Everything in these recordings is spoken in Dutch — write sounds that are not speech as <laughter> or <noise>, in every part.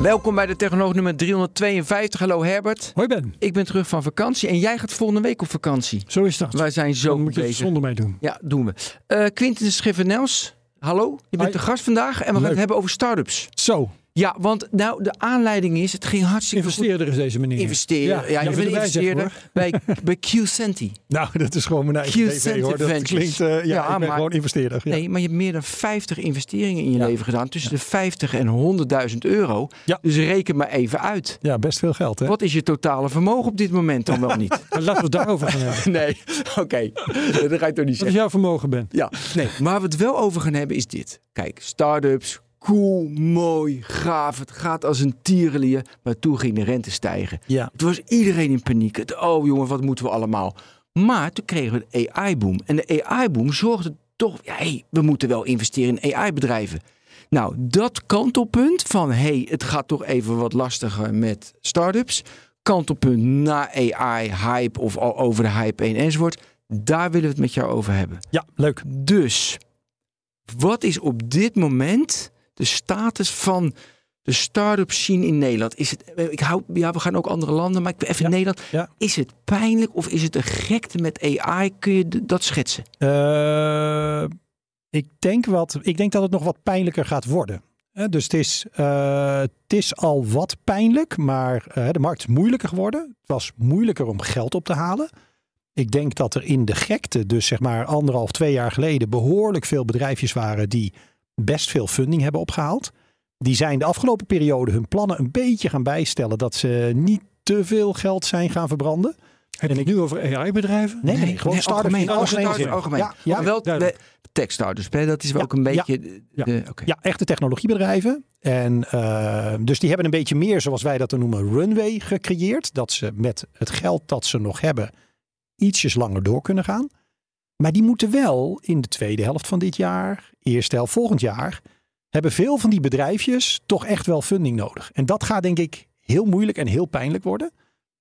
Welkom bij de Technoloog nummer 352. Hallo Herbert. Hoi Ben. Ik ben terug van vakantie en jij gaat volgende week op vakantie. Zo is dat. Wij zijn zo Dan moet je het zonder mij doen. Ja, doen we. Eh Quinten Schiffer-Nels, hallo. Je bent de gast vandaag en we gaan Leuk. het hebben over start-ups. Zo, Ja, want nou, de aanleiding is, het ging hartstikke goed. investeerder is deze meneer. Investeren. Ja, je zeggen, investeerder bij, <laughs> bij QCenti. Nou, dat is gewoon mijn eigen BV hoor. Dat Ventures. klinkt, eh, ja, Ja, ik ben maar- gewoon investeerder. Ja. Nee, maar je hebt meer dan 50 investeringen in je Ja. leven gedaan. Tussen de 50 en 100.000 euro. Ja. Dus reken maar even uit. ja, best veel geld hè. Wat is je totale vermogen op dit moment dan wel niet? Maar <laughs> Laten we het daarover gaan hebben. <laughs> Nee, oké. Dat ga ik toch niet Wat is zeggen. jouw vermogen Ben? Ja, nee. Waar we het wel over gaan hebben is dit. Kijk, start-ups, cool, mooi, gaaf. Het gaat als een tierenlier. Maar toen ging de rente stijgen. Ja. Het was iedereen in paniek. Het, oh jongen, wat moeten we allemaal? Maar toen kregen we de AI-boom. En de AI-boom zorgde toch... Ja, hey, we moeten wel investeren in AI-bedrijven. Nou, dat kantelpunt van... hey, het gaat toch even wat lastiger met start-ups. Kantelpunt na AI-hype of al over de hype heen enzovoort. Daar willen we het met jou over hebben. Ja, leuk. Dus, wat is op dit moment de status van de start-up scene in Nederland? Is het, eh, ik hou, ja, we gaan ook andere landen, maar ik ben even Ja, Nederland. ja. Is het pijnlijk of is het een gekte met AI? Kun je dat schetsen? Eh, ik, denk wat, ik denk dat het nog wat pijnlijker gaat worden. Dus het is, eh, het is al wat pijnlijk, maar de markt is moeilijker geworden. Het was moeilijker om geld op te halen. Ik denk dat er in de gekte, dus zeg maar anderhalf, twee jaar geleden, behoorlijk veel bedrijfjes waren die best veel funding hebben opgehaald. Die zijn de afgelopen periode hun plannen een beetje gaan bijstellen dat ze niet te veel geld zijn gaan verbranden. Heb je het nu over AI-bedrijven? Nee, nee, gewoon nee, start-ups in algemeen, algemeen. Ja, ja, wel, we- tech startups, hè, dat is wel Ja, ook een ja, beetje... de- ja. de- oké. Ja, echte technologiebedrijven. En eh, dus die hebben een beetje meer, zoals wij dat dan noemen, runway gecreëerd. Dat ze met het geld dat ze nog hebben, ietsjes langer door kunnen gaan. Maar die moeten wel in de tweede helft van dit jaar, eerste helft volgend jaar, hebben veel van die bedrijfjes toch echt wel funding nodig. En dat gaat denk ik heel moeilijk en heel pijnlijk worden.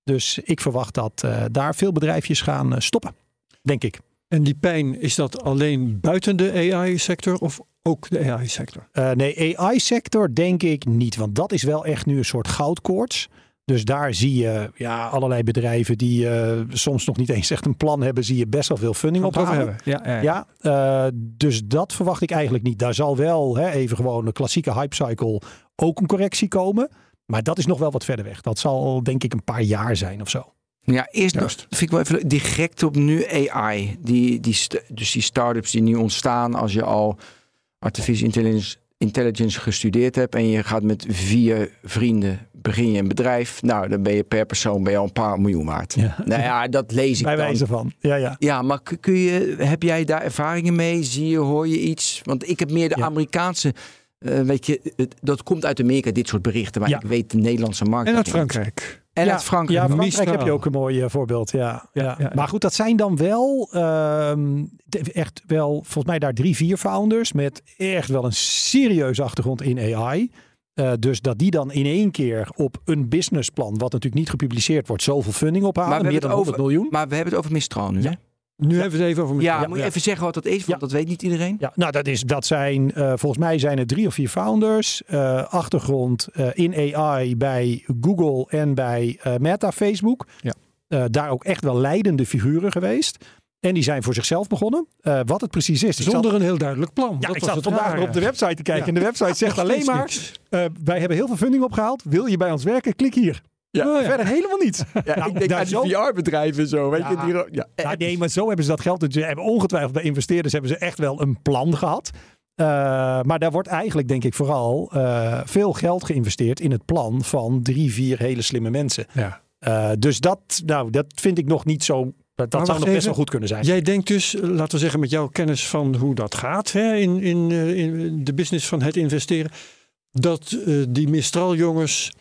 Dus ik verwacht dat eh, daar veel bedrijfjes gaan eh, stoppen, denk ik. En die pijn, is dat alleen buiten de AI-sector of ook de AI-sector? Eh, nee, AI-sector denk ik niet. Want dat is wel echt nu een soort goudkoorts. Dus daar zie je ja, allerlei bedrijven die eh, soms nog niet eens echt een plan hebben, zie je best wel veel funding ophalen. hebben? Ja, ja, ja. Ja, eh, dus dat verwacht ik eigenlijk niet. Daar zal wel hè, even gewoon een klassieke hype cycle ook een correctie komen. Maar dat is nog wel wat verder weg. Dat zal denk ik een paar jaar zijn of zo. Ja, eerst nog, vind ik wel even die gekte op nu AI. Die, die, dus die start-ups die nu ontstaan als je al artificial intelligence, intelligence gestudeerd hebt en je gaat met vier vrienden begin je een bedrijf. Nou, dan ben je per persoon ben je al een paar miljoen waard. Ja. Nou ja, dat lees ik Bij dan. wijze van. Ja, ja. Ja, maar kun- je, heb jij daar ervaringen mee? Zie je, hoor je iets? Want ik heb meer de Ja. Amerikaanse, eh, weet je, het- dat komt uit Amerika, dit soort berichten. Maar Ja. ik weet de Nederlandse markt. En uit. Frankrijk. En ja, uit Frankrijk. Ja, Frankrijk Mistral. heb je ook een mooi eh, voorbeeld. Ja, ja, Ja, ja. Maar goed, dat zijn dan wel ehm, echt wel volgens mij daar drie, vier founders met echt wel een serieuze achtergrond in AI. Eh, dus dat die dan in één keer op een businessplan, wat natuurlijk niet gepubliceerd wordt, zoveel funding ophalen, Maar we meer hebben dan het 100 miljoen. Maar we hebben het over Mistral nu, Ja. hè? Nu hebben we het even over Ja, elkaar. moet je even zeggen wat dat is, want Ja. dat weet niet iedereen. Ja, nou dat, is, dat zijn, eh, volgens mij zijn het drie of vier founders. eh, achtergrond eh, in AI bij Google en bij Meta, Facebook. Ja. Daar ook echt wel leidende figuren geweest. En die zijn voor zichzelf begonnen. Wat het precies is. Zonder een heel duidelijk plan. ja, Dat ik was zat vandaag nog op de website te kijken. Ja. En de website <laughs> zegt alleen maar... wij hebben heel veel funding opgehaald. Wil je bij ons werken? Klik hier. Ja. Oh, ja. Verder helemaal niet. <laughs> Ja, Nou, ik denk aan die zo- VR-bedrijven zo, weet Ja. je. Die, ja. Ja, nee, maar zo hebben ze dat geld. Dus ze hebben ongetwijfeld bij investeerders hebben ze echt wel een plan gehad. Eh, maar daar wordt eigenlijk, denk ik, vooral eh, veel geld geïnvesteerd in het plan van drie, vier hele slimme mensen. Ja. Eh, dus dat, nou, dat vind ik nog niet zo. Dat, dat zou nog best wel goed kunnen zijn. Jij denkt dus, laten we zeggen met jouw kennis van hoe dat gaat hè, in, in, eh, in de business van het investeren, dat eh, die Mistral jongens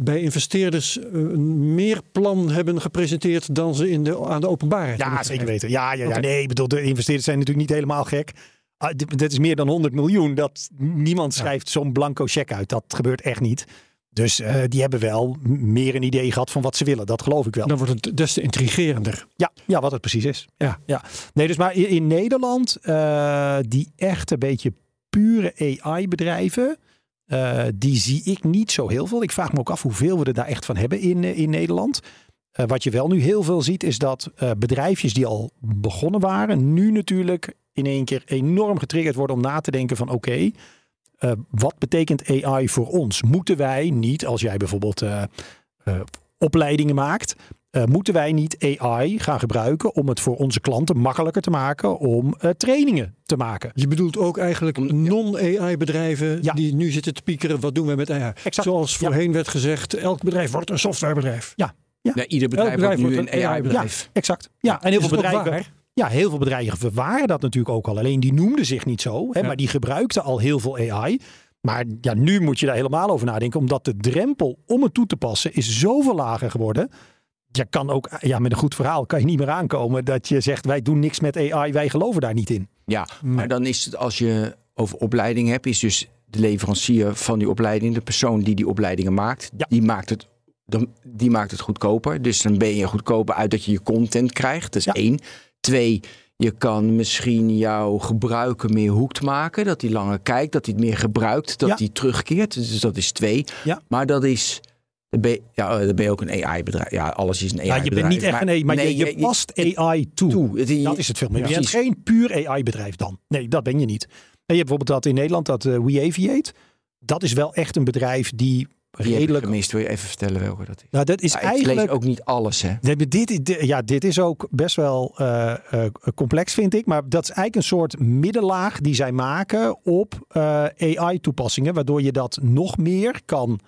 bij investeerders eh, een meer plan hebben gepresenteerd dan ze in de, aan de openbaarheid Ja, zeker weten. Ja, ja, ja. Nee, ik bedoel, de investeerders zijn natuurlijk niet helemaal gek. Ah, dit, dit is meer dan 100 miljoen. Dat, niemand schrijft zo'n blanco cheque uit. Dat gebeurt echt niet. Dus eh, die hebben wel meer een idee gehad van wat ze willen. Dat geloof ik wel. Dan wordt het des te intrigerender. Ja, ja, wat het precies is. Ja. ja. Nee, dus maar in, in Nederland, eh, die echt een beetje pure AI-bedrijven, eh, die zie ik niet zo heel veel. Ik vraag me ook af hoeveel we er daar echt van hebben in, eh, in Nederland. Eh, wat je wel nu heel veel ziet, is dat bedrijfjes die al begonnen waren, nu natuurlijk in één keer enorm getriggerd worden om na te denken van oké, wat betekent AI voor ons? Moeten wij niet, als jij bijvoorbeeld opleidingen maakt, eh, moeten wij niet AI gaan gebruiken om het voor onze klanten makkelijker te maken om eh, trainingen te maken? Je bedoelt ook eigenlijk non-AI-bedrijven Ja. die nu zitten te piekeren. Wat doen we met AI? Exact. Zoals Ja. voorheen werd gezegd, elk bedrijf wordt een softwarebedrijf. Ja, ieder bedrijf, bedrijf wordt nu wordt een AI-bedrijf. Exact. Ja, en heel Is veel bedrijven. waar? Ja, heel veel bedrijven waren dat natuurlijk ook al. Alleen die noemden zich niet zo, hè, Ja. maar die gebruikten al heel veel AI. Maar ja, nu moet je daar helemaal over nadenken, omdat de drempel om het toe te passen is zoveel lager geworden. Je kan ook, ja, met een goed verhaal kan je niet meer aankomen dat je zegt wij doen niks met AI, wij geloven daar niet in. Ja, maar dan is het als je over opleiding hebt, is dus de leverancier van die opleiding, de persoon die die opleidingen maakt, Ja. die, maakt het, dan, die maakt het goedkoper. Dus dan ben je goedkoper uit dat je je content krijgt. Dat is Ja. één. Twee, je kan misschien jouw gebruiker meer hoekt maken. Dat hij langer kijkt, dat hij het meer gebruikt, dat Ja. hij terugkeert. Dus dat is twee. Maar dat is. Dan ben, je, ja, dan ben je ook een AI-bedrijf. Ja, alles is een AI-bedrijf. Ja, je bent niet echt een AI, maar nee, je, je past AI toe. toe. Het- Dat is het veel meer. Ja, je bent geen puur AI-bedrijf dan. Nee, dat ben je niet. En je hebt bijvoorbeeld dat in Nederland, dat eh WeAviate. Dat is wel echt een bedrijf die redelijk... gemist. Wil je even vertellen welke dat is? Nou, dat is Ja, eigenlijk... lees ook niet alles, hè? Nee, dit, dit- ja, dit is ook best wel eh, eh, complex, vind ik. Maar dat is eigenlijk een soort middenlaag die zij maken op eh, AI-toepassingen. Waardoor je dat nog meer kan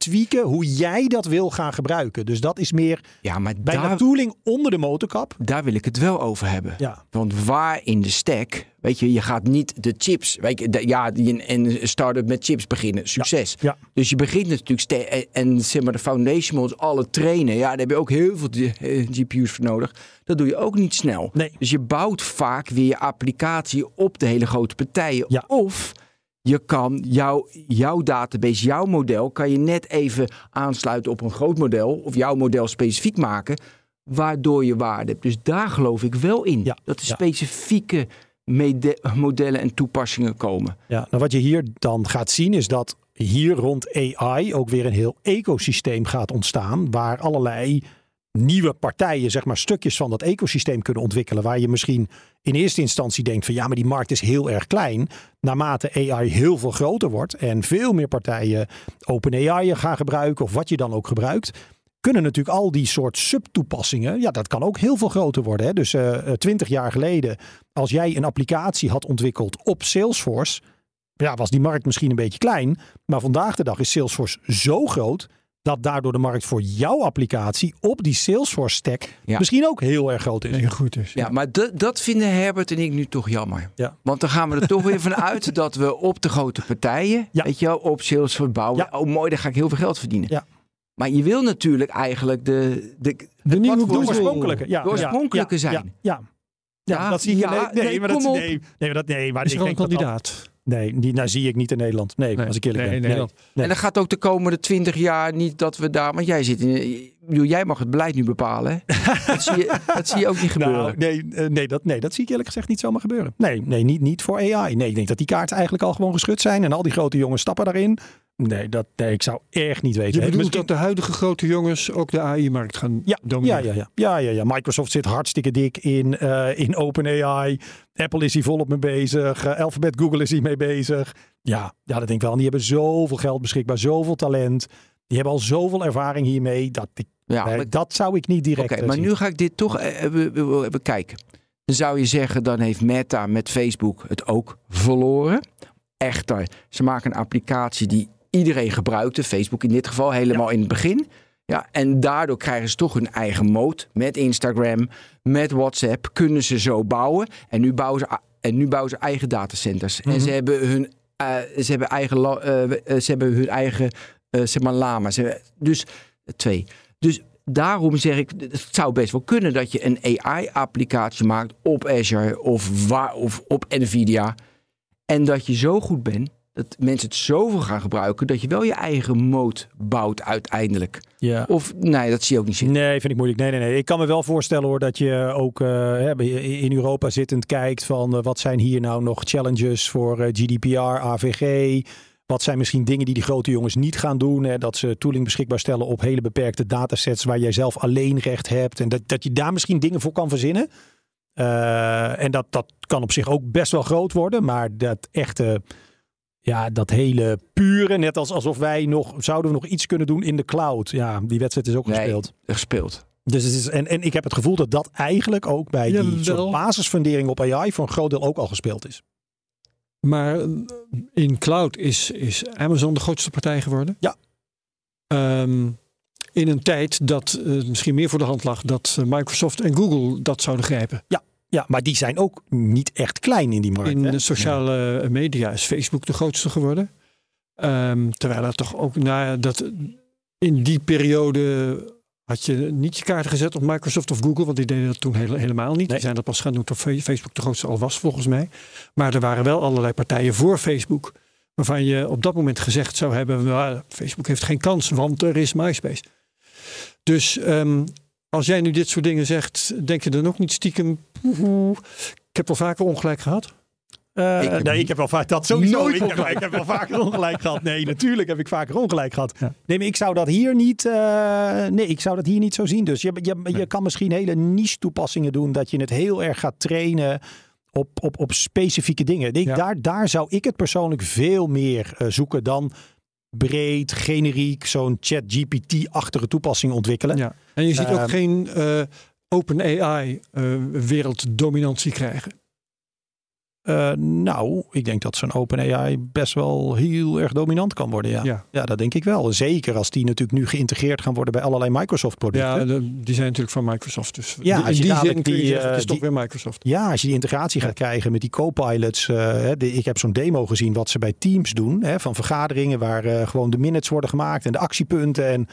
tweaken hoe jij dat wil gaan gebruiken. Dus dat is meer Ja, maar bijna daar, tooling onder de motorkap. daar wil ik het wel over hebben. Ja, Want waar in de stack, weet je, je gaat niet de chips, weet je, de- ja, die een, een start-up met chips beginnen, succes. ja. Dus je begint natuurlijk en, zeg maar de foundation models, alle trainen, ja, daar heb je ook heel veel eh, GPU's voor nodig. Dat doe je ook niet snel. Nee. Dus je bouwt vaak weer je applicatie op de hele grote partijen. Ja. Of je kan jouw, jouw database, jouw model, kan je net even aansluiten op een groot model. Of jouw model specifiek maken. Waardoor je waarde hebt. Dus daar geloof ik wel in. Ja, Dat er ja. specifieke modellen en toepassingen komen. Ja, nou wat je hier dan gaat zien is dat hier rond AI ook weer een heel ecosysteem gaat ontstaan. Waar allerlei nieuwe partijen, zeg maar, stukjes van dat ecosysteem kunnen ontwikkelen. Waar je misschien in eerste instantie denkt van ja, maar die markt is heel erg klein. Naarmate AI heel veel groter wordt en veel meer partijen OpenAI gaan gebruiken of wat je dan ook gebruikt. Kunnen natuurlijk al die soort subtoepassingen, ja, dat kan ook heel veel groter worden. Hè? Dus twintig jaar geleden, als jij een applicatie had ontwikkeld op Salesforce, ja, was die markt misschien een beetje klein. Maar vandaag de dag is Salesforce zo groot dat daardoor de markt voor jouw applicatie op die Salesforce stack Ja. misschien ook heel erg groot is. Nee, goed is. Ja, maar dat, vinden Herbert en ik nu toch jammer. Ja. Want dan gaan we er toch weer van uit <laughs> dat we op de grote partijen, Ja. weet je wel, op Salesforce bouwen. Ja. Oh mooi, daar ga ik heel veel geld verdienen. Ja. Maar je wil natuurlijk eigenlijk de, de, De nieuwe De oorspronkelijke. Ja, De oorspronkelijke ja, zijn. Ja, ja. Ja, Ja, dat zie je. ja, nee, nee, nee, maar dat, nee, nee, maar dat, nee, maar Is ik denk dat dat- kandidaat? Nee, die nou, zie ik niet in Nederland. Nee, Nee, als ik eerlijk nee, ben. in Nederland. Nee. En dan gaat ook de komende twintig jaar niet dat we daar. Want jij zit in. Bedoel, jij mag het beleid nu bepalen. Hè? dat, zie je, dat zie je ook niet <laughs> gebeuren. Nou, nee, eh, nee, dat, nee, dat zie ik eerlijk gezegd niet zomaar gebeuren. Nee, nee niet, niet voor AI. Nee, ik denk dat die kaarten eigenlijk al gewoon geschud zijn. En al die grote jongens stappen daarin. Nee, dat, nee ik zou echt niet weten. Je bedoelt Misschien- dat de huidige grote jongens ook de AI-markt gaan Ja, ja, domineren? ja, ja. ja, ja, ja. Microsoft zit hartstikke dik in, eh in OpenAI. Apple is hier volop mee bezig. Eh, Alphabet, Google is hier mee bezig. Ja, ja, dat denk ik wel. En die hebben zoveel geld beschikbaar, zoveel talent. Die hebben al zoveel ervaring hiermee. Dat, ik, Ja, maar- dat zou ik niet direct Oké, eh, maar zien. nu ga ik dit toch even, even- even kijken. Dan zou je zeggen, dan heeft Meta met Facebook het ook verloren. Echter, ze maken een applicatie die iedereen gebruikte. Facebook in dit geval, helemaal in het begin. Ja, en daardoor krijgen ze toch hun eigen mode. Met Instagram, met WhatsApp kunnen ze zo bouwen. En nu bouwen ze, en nu bouwen ze eigen datacenters. En ze hebben hun, eh, ze hebben eigen, eh, ze hebben hun eigen zeg maar lama's. Dus twee. Dus daarom zeg ik, het zou best wel kunnen dat je een AI-applicatie maakt op Azure of, waar, of op Nvidia. En dat je zo goed bent dat mensen het zoveel gaan gebruiken dat je wel je eigen moot bouwt uiteindelijk. Ja. Of nee, dat zie je ook niet zitten. Nee, vind ik moeilijk. Nee, nee, nee. Ik kan me wel voorstellen hoor dat je ook hè, in Europa zittend kijkt van eh, wat zijn hier nou nog challenges voor eh, GDPR, AVG. Wat zijn misschien dingen die die grote jongens niet gaan doen? Hè? Dat ze tooling beschikbaar stellen op hele beperkte datasets waar jij zelf alleen recht hebt. En dat, dat je daar misschien dingen voor kan verzinnen. En dat, dat kan op zich ook best wel groot worden. Maar dat echte, ja, dat hele pure, net als alsof wij nog, zouden we nog iets kunnen doen in de cloud. Ja, die wedstrijd is ook Nee, gespeeld. gespeeld. Dus het is, en, en ik heb het gevoel dat dat eigenlijk ook bij die Jawel. soort basisfundering op AI voor een groot deel ook al gespeeld is. Maar eh, in cloud is, is Amazon de grootste partij geworden. Ja. Ehm, in een tijd dat eh, misschien meer voor de hand lag dat eh, Microsoft en Google dat zouden grijpen. Ja, maar die zijn ook niet echt klein in die markt. In hè? de sociale media is Facebook de grootste geworden. Ehm, terwijl het toch ook nou ja, dat in die periode had je niet je kaart gezet op Microsoft of Google, want die deden dat toen hele- helemaal niet. Nee. Die zijn dat pas gaan doen toen Facebook de grootste al was, volgens mij. Maar er waren wel allerlei partijen voor Facebook, waarvan je op dat moment gezegd zou hebben: "Nou, Facebook heeft geen kans, want er is MySpace. Dus ehm, als jij nu dit soort dingen zegt, denk je dan ook niet stiekem. "Poeh, Ik heb wel vaker ongelijk gehad. Eh, Ik heb nee, ik heb wel vaak dat sowieso. nooit Ik heb, ongelijk. ik heb wel vaker ongelijk gehad. Nee, natuurlijk heb ik vaker ongelijk gehad. Ja. Nee, maar ik zou dat hier niet. eh, nee, ik zou dat hier niet zo zien. Dus je, je, je kan misschien hele niche toepassingen doen dat je het heel erg gaat trainen. Op, op, op specifieke dingen. Ik, Ja. daar, daar zou ik het persoonlijk veel meer eh, zoeken dan breed, generiek, zo'n chat-GPT-achtige toepassing ontwikkelen. Ja. En je ziet Ehm, ook geen eh, open AI eh, werelddominantie krijgen. Eh, nou, ik denk dat zo'n OpenAI best wel heel erg dominant kan worden. Ja. Ja. Ja, dat denk ik wel. Zeker als die natuurlijk nu geïntegreerd gaan worden bij allerlei Microsoft-producten. Ja, de- die zijn natuurlijk van Microsoft. Dus Ja, als je die zin die, zeggen, het is eh, toch weer Microsoft. Ja, als je die integratie gaat krijgen met die co-pilots. eh, hè, de- ik heb zo'n demo gezien wat ze bij Teams doen. Hè, van vergaderingen waar eh, gewoon de minutes worden gemaakt en de actiepunten. En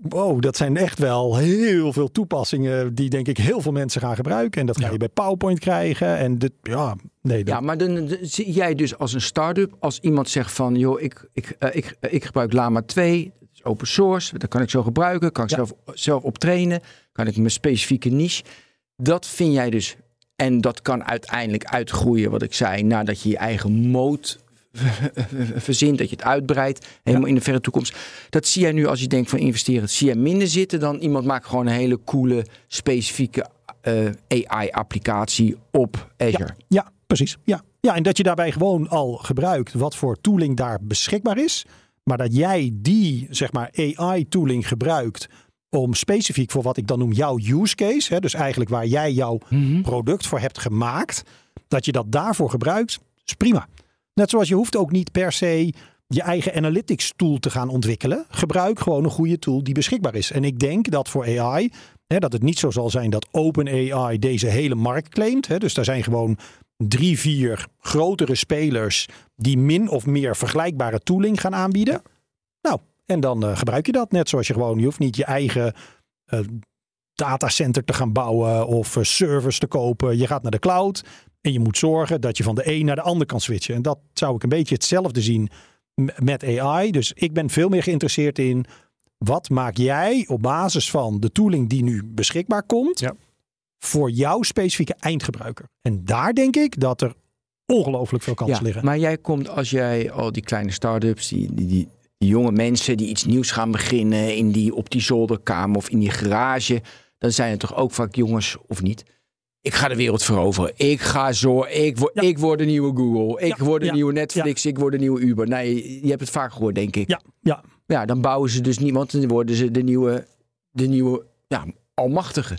wow, dat zijn echt wel heel veel toepassingen die denk ik heel veel mensen gaan gebruiken. En dat ga Ja. je bij PowerPoint krijgen. En dit, ja, nee, dat, Ja, maar dan, dan zie jij dus als een start-up, als iemand zegt van, joh, ik, ik, eh, ik, eh, ik gebruik Lama 2, dat is open source, dat kan ik zo gebruiken, kan ik Ja. zelf, zelf optrainen, kan ik mijn specifieke niche. Dat vind jij dus, en dat kan uiteindelijk uitgroeien, wat ik zei, nadat je je eigen moot <laughs> verzint, dat je het uitbreidt, helemaal in de verre toekomst. Dat zie jij nu als je denkt van investeren, zie jij minder zitten dan iemand maakt gewoon een hele coole, specifieke eh, AI-applicatie op Azure. Ja, precies. Ja. ja, en dat je daarbij gewoon al gebruikt wat voor tooling daar beschikbaar is. Maar dat jij die, zeg maar, AI-tooling gebruikt om specifiek voor wat ik dan noem jouw use case. Hè, dus eigenlijk waar jij jouw product voor hebt gemaakt. Dat je dat daarvoor gebruikt, is prima. Net zoals je hoeft ook niet per se je eigen analytics tool te gaan ontwikkelen. Gebruik gewoon een goede tool die beschikbaar is. En ik denk dat voor AI, hè, dat het niet zo zal zijn dat OpenAI deze hele markt claimt. Hè. Dus daar zijn gewoon drie, vier grotere spelers die min of meer vergelijkbare tooling gaan aanbieden. Nou, en dan eh, gebruik je dat net zoals je gewoon, je hoeft niet je eigen eh, datacenter te gaan bouwen of eh, servers te kopen. Je gaat naar de cloud en je moet zorgen dat je van de een naar de ander kan switchen. En dat zou ik een beetje hetzelfde zien met AI. Dus ik ben veel meer geïnteresseerd in wat maak jij op basis van de tooling die nu beschikbaar komt Ja. voor jouw specifieke eindgebruiker. En daar denk ik dat er ongelooflijk veel kansen liggen. Maar jij komt als jij al die kleine start-ups, die, die, die, die jonge mensen die iets nieuws gaan beginnen in die, op die zolderkamer of in die garage, dan zijn het toch ook vaak jongens of niet? Ik ga de wereld veroveren. Ik ga zo. Ik, word, Ja. ik word de nieuwe Google. Ik Ja, word de ja, nieuwe Netflix. Ik word de nieuwe Uber. Nee, je hebt het vaak gehoord, denk ik. Ja, ja. Ja, dan bouwen ze dus niet, want dan worden ze de nieuwe, de nieuwe ja, almachtige.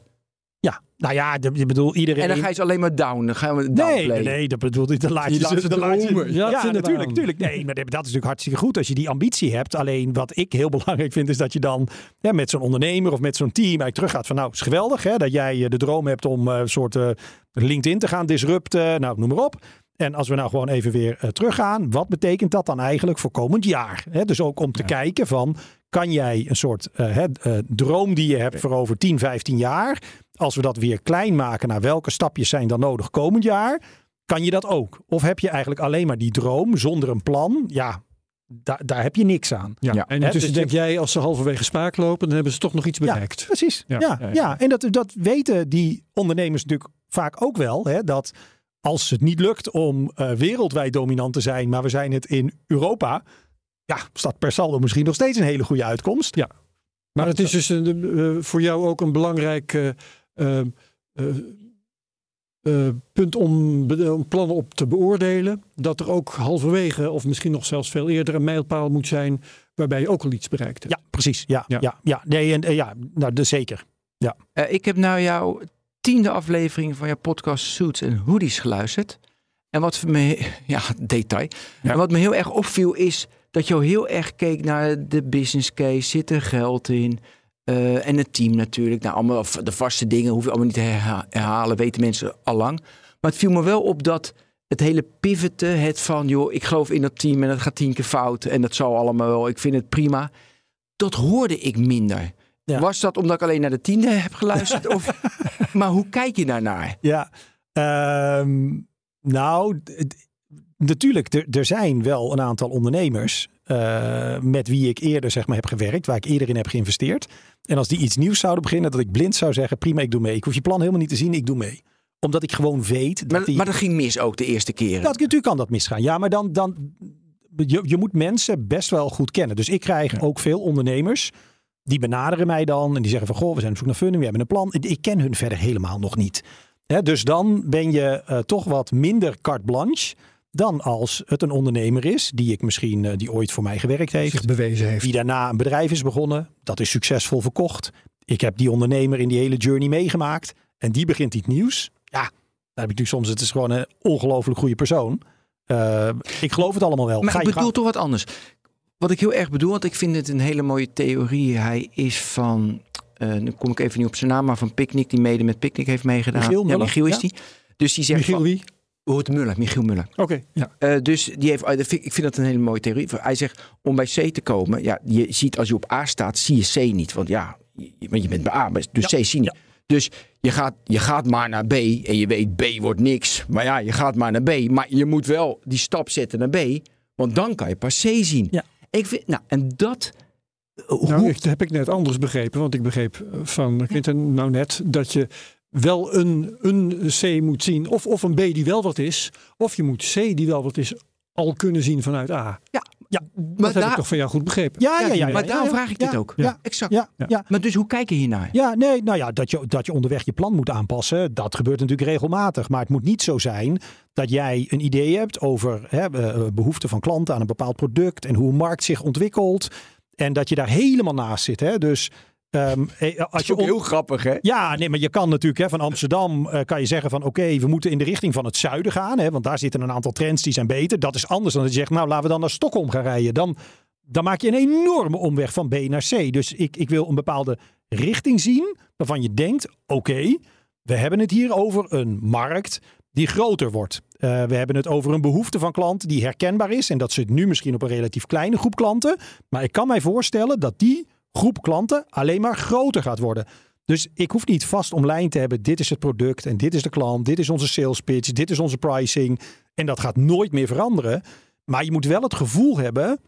Nou ja, de- ik bedoel iedereen. En dan ga je ze alleen maar down. Dan gaan we Nee, nee, nee, dat bedoelt ik. Dan laat je, Je laat ze laat je- dromen. Ja, natuurlijk, natuurlijk. Nee, maar dat is natuurlijk hartstikke goed als je die ambitie hebt. Alleen wat ik heel <laughs> belangrijk vind, is dat je dan ja, met zo'n ondernemer of met zo'n team eigenlijk teruggaat van, nou, het is geweldig hè, dat jij eh, de droom hebt om eh, een soort eh, LinkedIn te gaan disrupten. Nou, noem maar op. En als we nou gewoon even weer uh, teruggaan, wat betekent dat dan eigenlijk voor komend jaar? He, dus ook om te kijken van, kan jij een soort uh, uh, droom die je hebt voor over 10, 15 jaar, als we dat weer klein maken naar welke stapjes zijn dan nodig komend jaar, kan je dat ook? Of heb je eigenlijk alleen maar die droom zonder een plan? Ja, daar, daar heb je niks aan. Ja, en dus denk jij, als ze halverwege spaak lopen, dan hebben ze toch nog iets bereikt. Ja, precies. Ja, ja, ja, en dat, dat weten die ondernemers natuurlijk vaak ook wel. Hè, dat als het niet lukt om uh, wereldwijd dominant te zijn, maar we zijn het in Europa, ja, staat per saldo misschien nog steeds een hele goede uitkomst. Ja. Maar het is dus uh, voor jou ook een belangrijk uh, uh, punt om, om, plannen op te beoordelen. Dat er ook halverwege, of misschien nog zelfs veel eerder, een mijlpaal moet zijn. waarbij je ook al iets bereikt hebt. Ja, precies. Ja, ja. ja, ja. Nee, en, ja nou, dus zeker. Ja. Uh, ik heb nou jouw tiende aflevering van je podcast Suits en Hoodies geluisterd. En wat me, <laughs> ja, detail. Ja. En wat me heel erg opviel is dat je heel erg keek naar de business case. Zit er geld in? Uh, en het team natuurlijk. Nou, allemaal de vaste dingen hoef je allemaal niet te herhalen, weten mensen al lang. Maar het viel me wel op dat het hele pivoten, het van joh, ik geloof in dat team en het gaat tien keer fout en dat zal allemaal wel, ik vind het prima. Dat hoorde ik minder. Ja. Was dat omdat ik alleen naar de tiende heb geluisterd? of, <laughs> maar hoe kijk je daarnaar? Ja, um, nou, natuurlijk, er zijn wel een aantal ondernemers uh, met wie ik eerder zeg maar, heb gewerkt, waar ik eerder in heb geïnvesteerd. En als die iets nieuws zouden beginnen, dat ik blind zou zeggen: prima, ik doe mee. Ik hoef je plan helemaal niet te zien, ik doe mee omdat ik gewoon weet. Dat maar, die... maar dat ging mis ook de eerste keren. Dat, natuurlijk kan dat misgaan. Ja, maar dan. dan je, je moet mensen best wel goed kennen. Dus ik krijg ook veel ondernemers. Die benaderen mij dan en die zeggen van goh, we zijn op zoek naar funding, we hebben een plan. Ik ken hun verder helemaal nog niet. dus dan ben je uh, toch wat minder carte blanche dan als het een ondernemer is die ik misschien uh, die ooit voor mij gewerkt heeft, zich bewezen heeft, die daarna een bedrijf is begonnen, dat is succesvol verkocht. Ik heb die ondernemer in die hele journey meegemaakt en die begint iets nieuws. Ja, dan heb ik natuurlijk soms het is gewoon een ongelooflijk goede persoon. Uh, ik geloof het allemaal wel. Maar Ga ik bedoel toch wat anders. Wat ik heel erg bedoel, want ik vind het een hele mooie theorie. Hij is van, uh, nu kom ik even niet op zijn naam, maar van Picnic, die mede met Picnic heeft meegedaan. Michiel, ja, Michiel is die. Dus die zegt Michiel van, wie? Hoort Muller, Michiel Muller. Oké, okay, ja. Uh, dus die heeft, ik vind dat een hele mooie theorie. Hij zegt, om bij C te komen, ja, je ziet als je op A staat, zie je C niet. Want ja, want je bent bij A, dus ja, C zie je niet. Ja. Dus je gaat, je gaat maar naar B en je weet B wordt niks. Maar ja, je gaat maar naar B. Maar je moet wel die stap zetten naar B, want dan kan je pas C zien. Ja. Ik vind, nou, en dat... Nou, dat heb ik net anders begrepen. Want ik begreep van Quinten nou net dat je wel een, een C moet zien. Of, of een B die wel wat is. Of je moet C die wel wat is al kunnen zien vanuit A. Ja, ja, maar dat heb ik toch van jou goed begrepen. Ja, ja, ja. ja, maar daarom vraag ik dit ook. Ja, exact. Ja, ja. Maar dus hoe kijk je hiernaar? Ja, nee, nou ja, dat je, dat je onderweg je plan moet aanpassen, dat gebeurt natuurlijk regelmatig. Maar het moet niet zo zijn dat jij een idee hebt over hè, behoeften van klanten aan een bepaald product en hoe een markt zich ontwikkelt. En dat je daar helemaal naast zit. Hè? Dus Um, als je heel grappig, hè? Ja, nee, maar je kan natuurlijk hè, van Amsterdam uh, kan je zeggen van oké, we moeten in de richting van het zuiden gaan, hè, want daar zitten een aantal trends die zijn beter. Dat is anders dan dat je zegt, nou laten we dan naar Stockholm gaan rijden. Dan, dan maak je een enorme omweg van B naar C. Dus ik, ik wil een bepaalde richting zien waarvan je denkt, oké, we hebben het hier over een markt die groter wordt. Uh, we hebben het over een behoefte van klanten die herkenbaar is en dat zit nu misschien op een relatief kleine groep klanten. Maar ik kan mij voorstellen dat die groep klanten alleen maar groter gaat worden. Dus ik hoef niet vast omlijnd te hebben. Dit is het product en dit is de klant. Dit is onze sales pitch. Dit is onze pricing. En dat gaat nooit meer veranderen. Maar je moet wel het gevoel hebben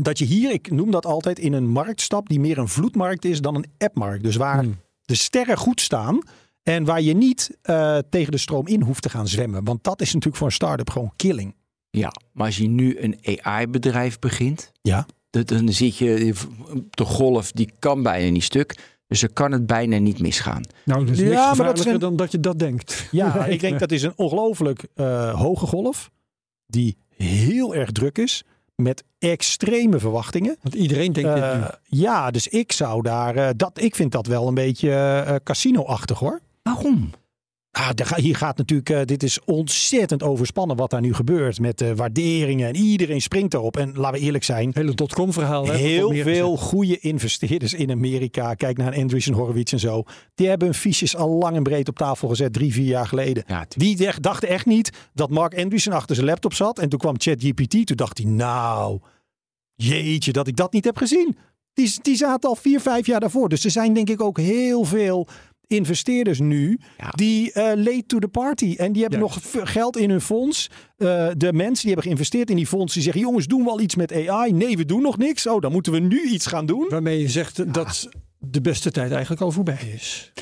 dat je hier, ik noem dat altijd, in een markt stapt die meer een vloedmarkt is dan een appmarkt. Dus waar hmm. de sterren goed staan. En waar je niet uh, tegen de stroom in hoeft te gaan zwemmen. Want dat is natuurlijk voor een start-up gewoon killing. Ja, maar als je nu een AI-bedrijf begint. Ja dan zit je, de golf die kan bijna niet stuk. Dus er kan het bijna niet misgaan. Nou, dat is ja, maar dat is dan dat je dat denkt. Ja, <laughs> ik denk dat is een ongelooflijk uh, hoge golf. Die heel erg druk is. Met extreme verwachtingen. Want iedereen denkt uh, dit nu. Ja, dus ik zou daar... Uh, dat, ik vind dat wel een beetje casino-achtig hoor. Waarom? Ah, hier gaat natuurlijk, eh, dit is ontzettend overspannen wat daar nu gebeurt met de waarderingen en iedereen springt erop. En laten we eerlijk zijn, Hele dotcom verhaal. hè, heel veel goede investeerders in Amerika, kijk naar Andreessen Horowitz en zo, die hebben hun fiches al lang en breed op tafel gezet, drie, vier jaar geleden. Ja. Die dachten echt niet dat Mark Andreessen achter zijn laptop zat. En toen kwam ChatGPT. Toen dacht hij, nou, jeetje, dat ik dat niet heb gezien. Die, die zaten al vier, vijf jaar daarvoor. Dus er zijn denk ik ook heel veel investeerders nu Ja. die eh late to the party. En die hebben nog geld in hun fonds. Eh, de mensen die hebben geïnvesteerd in die fonds, die zeggen, jongens, doen we al iets met AI? Nee, we doen nog niks. Oh, dan moeten we nu iets gaan doen. Waarmee je zegt dat de beste tijd eigenlijk al voorbij is.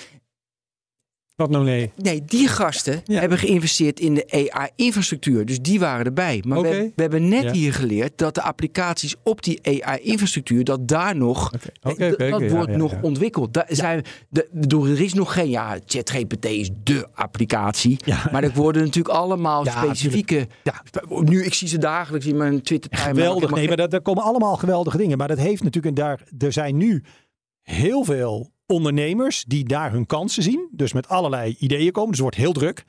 Wat nou nee? Nee, die gasten Ja. hebben geïnvesteerd in de AI-infrastructuur. Dus die waren erbij. Maar we, we hebben net Ja. hier geleerd dat de applicaties op die AI-infrastructuur, dat daar nog. Oké, dat wordt nog ontwikkeld. Daar zijn, de, bedoel, er is nog geen, ja, ChatGPT is de applicatie. Ja. Maar er worden natuurlijk allemaal Ja, specifieke. Ja. Nu, ik zie ze dagelijks in mijn Twitter. Geweldig. Nee, maar daar komen allemaal geweldige dingen. Maar dat heeft natuurlijk, en daar, er zijn nu heel veel ondernemers die daar hun kansen zien. Dus met allerlei ideeën komen. Dus het wordt heel druk.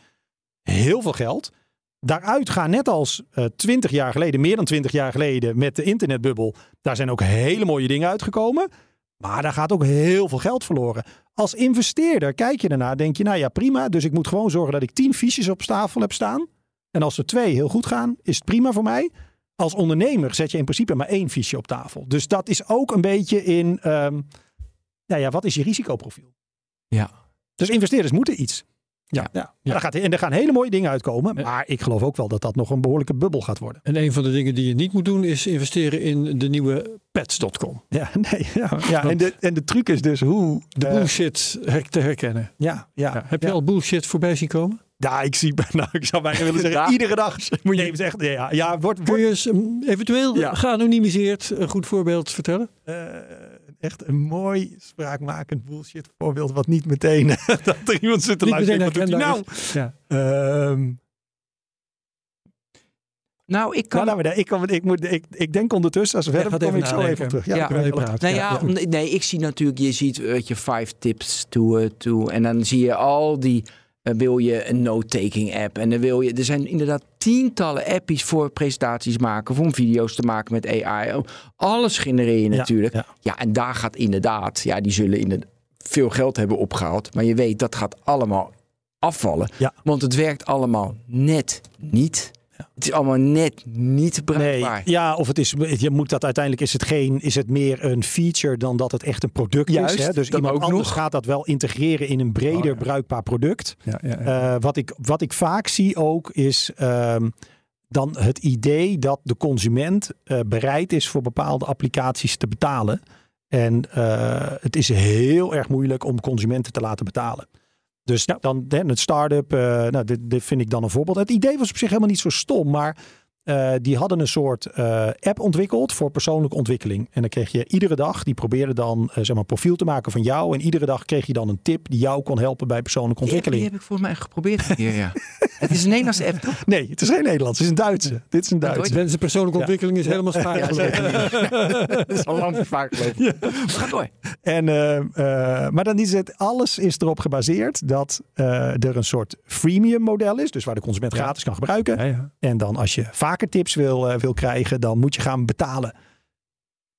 Heel veel geld. Daaruit gaan net als twintig jaar geleden, meer dan twintig jaar geleden met de internetbubbel. Daar zijn ook hele mooie dingen uitgekomen. Maar daar gaat ook heel veel geld verloren. Als investeerder kijk je daarna, denk je, nou ja, prima. Dus ik moet gewoon zorgen dat ik tien fiches op tafel heb staan. En als er twee heel goed gaan, is het prima voor mij. Als ondernemer zet je in principe maar één fiche op tafel. Dus dat is ook een beetje in, ehm, nou ja, wat is je risicoprofiel? Ja. Dus investeerders moeten iets. Ja, ja. Daar gaat, en er gaan hele mooie dingen uitkomen. Maar ik geloof ook wel dat dat nog een behoorlijke bubbel gaat worden. En een van de dingen die je niet moet doen is investeren in de nieuwe pets.com. Ja, <laughs> nee, ja, ja. En, de, en de truc is dus hoe... De eh, bullshit te herkennen. ja, ja, heb je al bullshit voorbij zien komen? Ja, ik zie... Nou, ik zou bijna willen zeggen, <laughs> iedere dag moet je even zeggen... Ja, ja wordt, Kun wordt je eens um, eventueel Ja. geanonimiseerd een goed voorbeeld vertellen? eh, echt een mooi spraakmakend bullshit voorbeeld... wat niet meteen <laughs> dat er iemand zit te Niet luisteren. meteen Wat doet hij nou? Ja. Ehm, Nou, ik kan. nou, laten we daar- ik, kan- ik, moet, ik, ik denk ondertussen, als we verder kom even ik zo nadenken. even terug. Ja, even even- praten. Nou ja, Ja. om- nee, ik zie natuurlijk, je ziet weet je, five tips to, eh, to. En dan zie je al die, eh, wil je een note-taking app. En dan wil je, er zijn inderdaad tientallen appies voor presentaties maken, voor om video's te maken met AI. Alles genereer je Ja, natuurlijk. ja. Ja, en daar gaat inderdaad, ja, die zullen inderdaad veel geld hebben opgehaald. Maar je weet, dat gaat allemaal afvallen. Ja. Want het werkt allemaal net niet. Het is allemaal net niet Nee, bruikbaar. ja, of het is, je moet dat uiteindelijk is het geen, is het meer een feature dan dat het echt een product Juist, is. Hè? Dus iemand ook anders nog. gaat dat wel integreren in een breder Oh, ja. bruikbaar product. Ja, ja, ja. Eh, wat, ik, wat ik vaak zie ook is ehm, dan het idee dat de consument eh, bereid is voor bepaalde applicaties te betalen. En eh, het is heel erg moeilijk om consumenten te laten betalen. Dus dan hè, het start-up, eh, nou, dit, dit vind ik dan een voorbeeld. Het idee was op zich helemaal niet zo stom, maar eh, die hadden een soort eh, app ontwikkeld voor persoonlijke ontwikkeling. En dan kreeg je iedere dag, die probeerde dan eh, zeg maar, een profiel te maken van jou. En iedere dag kreeg je dan een tip die jou kon helpen bij persoonlijke Die app, die ontwikkeling. heb ik volgens mij geprobeerd keer, ja. <laughs> het is een Nederlandse app, toch? Nee, het is geen Nederlands, het is een Duitse. Dit is een Duitse. Mensen persoonlijke Ja. ontwikkeling is helemaal. Ja, zeker. <laughs> <laughs> dat is al lang vaak gelopen. Ga door. En, eh, eh, maar dan is het, alles is erop gebaseerd dat eh, er een soort freemium model is. Dus waar de consument Ja. gratis kan gebruiken. Ja, ja. En dan als je vaker tips wil, eh, wil krijgen, dan moet je gaan betalen.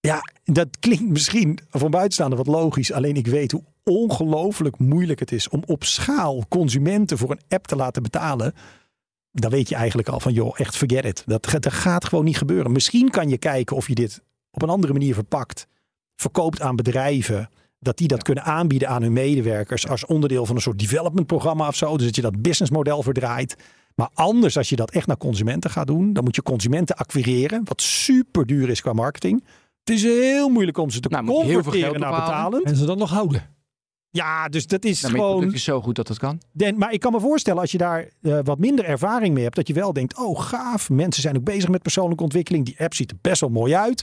Ja, dat klinkt misschien een buitenstaander wat logisch. Alleen ik weet hoe ongelooflijk moeilijk het is om op schaal consumenten voor een app te laten betalen. Dan weet je eigenlijk al van, joh, echt forget it. Dat gaat gewoon niet gebeuren. Misschien kan je kijken of je dit op een andere manier verpakt. Verkoopt aan bedrijven. Dat die dat kunnen aanbieden aan hun medewerkers. Als onderdeel van een soort development programma of zo. Dus dat je dat businessmodel verdraait. Maar anders, als je dat echt naar consumenten gaat doen, dan moet je consumenten acquireren, wat super duur is qua marketing. Het is heel moeilijk om ze te Nou, converteren geld naar betalend. En ze dan nog houden. Ja, dus dat is Nou, gewoon. product is zo goed dat dat kan. Den, maar ik kan me voorstellen, als je daar eh, wat minder ervaring mee hebt, dat je wel denkt: oh, gaaf. Mensen zijn ook bezig met persoonlijke ontwikkeling. Die app ziet er best wel mooi uit.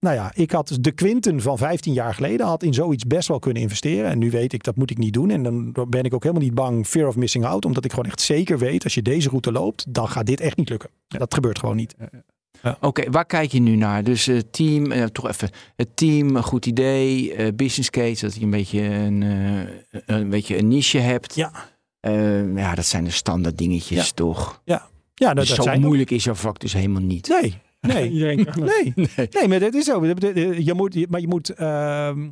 Nou ja, ik had de Quinten van 15 jaar geleden had in zoiets best wel kunnen investeren. En nu weet ik dat moet ik niet doen. En dan ben ik ook helemaal niet bang, fear of missing out. Omdat ik gewoon echt zeker weet, als je deze route loopt, dan gaat dit echt niet lukken. Dat gebeurt gewoon niet. Oké, waar kijk je nu naar? Dus het team, eh, toch even het team, een goed idee, eh, business case, dat je een beetje een, eh, een beetje een niche hebt. Ja. Eh, ja, dat zijn de standaard dingetjes, Ja. toch? Ja, dat, Dus dat zo zijn moeilijk is jouw vak dus helemaal niet. Nee, nee. <laughs> Iedereen kan het. Nee, Nee. nee, maar dat is zo. Je moet, maar je moet. ehm,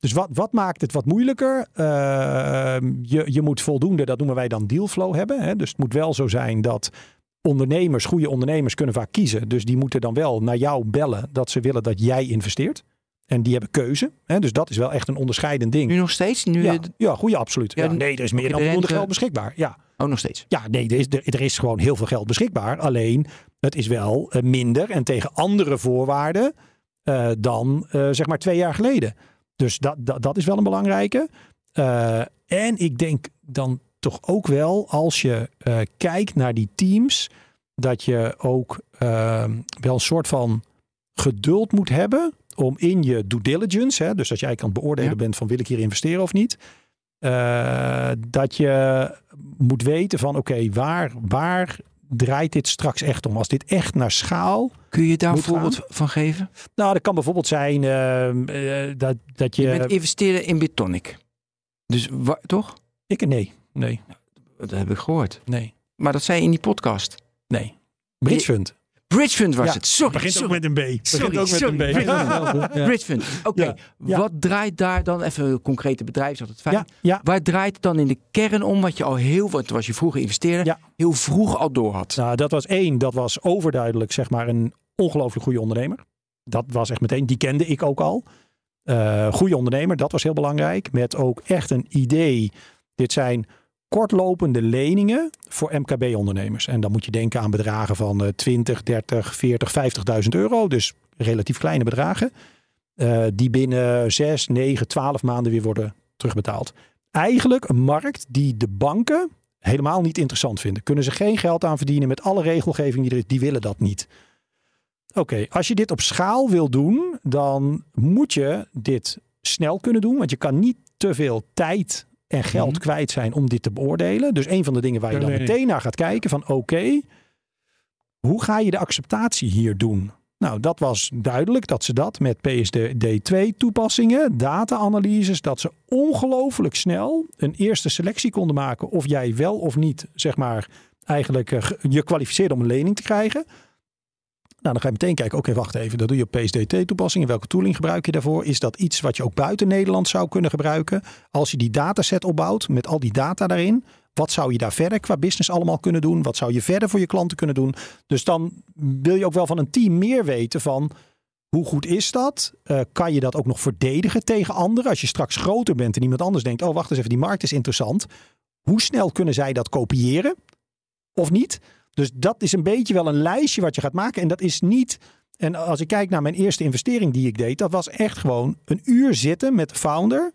dus wat, wat maakt het wat moeilijker? Ehm, je, je moet voldoende, dat noemen wij dan dealflow hebben. Hè? Dus het moet wel zo zijn dat ondernemers, goede ondernemers, kunnen vaak kiezen. Dus die moeten dan wel naar jou bellen dat ze willen dat jij investeert. En die hebben keuze. Hè? Dus dat is wel echt een onderscheidend ding. Nu nog steeds? Nu, Ja, eh, ja goede, absoluut. Ja, Ja, nee, er is meer dan de voldoende geld beschikbaar. Ja. Oh, nog steeds. Ja, nee, er is, er, er is gewoon heel veel geld beschikbaar. Alleen, het is wel eh, minder en tegen andere voorwaarden eh, dan eh, zeg maar twee jaar geleden. Dus dat, dat, dat is wel een belangrijke. En ik denk dan toch ook wel, als je kijkt naar die teams, dat je ook eh, wel een soort van geduld moet hebben om in je due diligence, hè, dus dat jij aan het beoordelen Ja. bent van wil ik hier investeren of niet, eh, dat je moet weten van oké, waar, waar draait dit straks echt om? Als dit echt naar schaal. Kun je daar een voorbeeld van geven? Nou, dat kan bijvoorbeeld zijn eh, dat, dat je. Je bent investeren in Bitonic. Dus toch? ik, nee, nee, Dat heb ik gehoord. nee, Maar dat zei je in die podcast. nee. Bridge Fund. Bridgefund was Ja, het. Sorry, Begint sorry. ook met een B. Sorry, Begint ook met sorry. een B. Ja. Bridgefund. Oké, ja. wat draait daar dan, even een concrete bedrijf, is altijd fijn. Ja, ja. Waar draait het dan in de kern om wat je al heel, want was je vroeger investeerder, Ja. heel vroeg al door had? Nou, dat was één. Dat was overduidelijk, zeg maar, een ongelooflijk goede ondernemer. Dat was echt meteen, die kende ik ook al. Eh goede ondernemer, dat was heel belangrijk. Met ook echt een idee. Dit zijn kortlopende leningen voor MKB-ondernemers. En dan moet je denken aan bedragen van eh, 20, 30, 40, 50.000 euro. Dus relatief kleine bedragen. eh, die binnen 6, 9, 12 maanden weer worden terugbetaald. Eigenlijk een markt die de banken helemaal niet interessant vinden. Kunnen ze geen geld aan verdienen met alle regelgeving die er is. Die willen dat niet. Oké, als je dit op schaal wil doen, dan moet je dit snel kunnen doen. Want je kan niet te veel tijd en geld Mhm. kwijt zijn om dit te beoordelen. Dus een van de dingen waar je dan meteen naar gaat kijken van oké, hoe ga je de acceptatie hier doen? Nou, dat was duidelijk dat ze dat met PSD2 toepassingen, data-analyses, dat ze ongelooflijk snel een eerste selectie konden maken of jij wel of niet, zeg maar, eigenlijk eh, je kwalificeerde om een lening te krijgen. Nou, dan ga je meteen kijken, oké, wacht even, dat doe je op PSD2-toepassingen. Welke tooling gebruik je daarvoor? Is dat iets wat je ook buiten Nederland zou kunnen gebruiken? Als je die dataset opbouwt met al die data daarin, wat zou je daar verder qua business allemaal kunnen doen? Wat zou je verder voor je klanten kunnen doen? Dus dan wil je ook wel van een team meer weten van hoe goed is dat? Eh, kan je dat ook nog verdedigen tegen anderen? Als je straks groter bent en iemand anders denkt, oh wacht eens even, die markt is interessant. Hoe snel kunnen zij dat kopiëren? Of niet? Dus dat is een beetje wel een lijstje wat je gaat maken. En dat is niet. En als ik kijk naar mijn eerste investering die ik deed, dat was echt gewoon een uur zitten met de founder.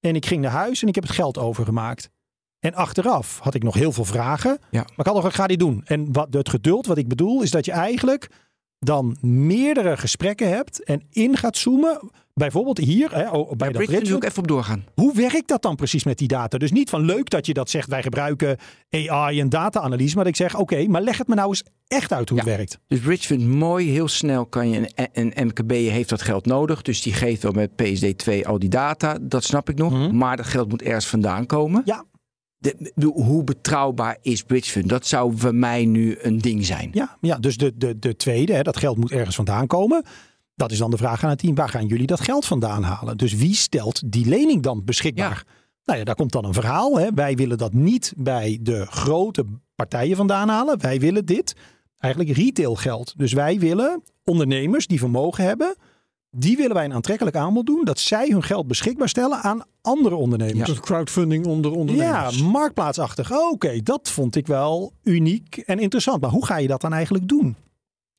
En ik ging naar huis en ik heb het geld overgemaakt. En achteraf had ik nog heel veel vragen. Ja. Maar ik had nog, ik ga die doen. En wat, het geduld wat ik bedoel, is dat je eigenlijk dan meerdere gesprekken hebt en in gaat zoomen. Bijvoorbeeld hier, hè, oh, bij Bij dat bridge, wil ik even op doorgaan. hoe werkt dat dan precies met die data? Dus niet van leuk dat je dat zegt, wij gebruiken AI en data-analyse. Maar dat ik zeg, oké, maar leg het me nou eens echt uit hoe het werkt. Dus Bridgefund, mooi, heel snel kan je, een, een MKB heeft dat geld nodig. Dus die geeft wel met PSD2 al die data, dat snap ik nog. Mhm. Maar dat geld moet ergens vandaan komen. Ja. De, hoe betrouwbaar is Bridgefund? Dat zou voor mij nu een ding zijn. Ja, ja dus de, de, de tweede, hè, dat geld moet ergens vandaan komen. Dat is dan de vraag aan het team, waar gaan jullie dat geld vandaan halen? Dus wie stelt die lening dan beschikbaar? Nou ja, daar komt dan een verhaal. Hè. Wij willen dat niet bij de grote partijen vandaan halen. Wij willen dit, eigenlijk retail geld. Dus wij willen ondernemers die vermogen hebben, die willen wij een aantrekkelijk aanbod doen. Dat zij hun geld beschikbaar stellen aan andere ondernemers. Crowdfunding onder Ja, ondernemers. marktplaatsachtig. Oké, dat vond ik wel uniek en interessant. Maar hoe ga je dat dan eigenlijk doen?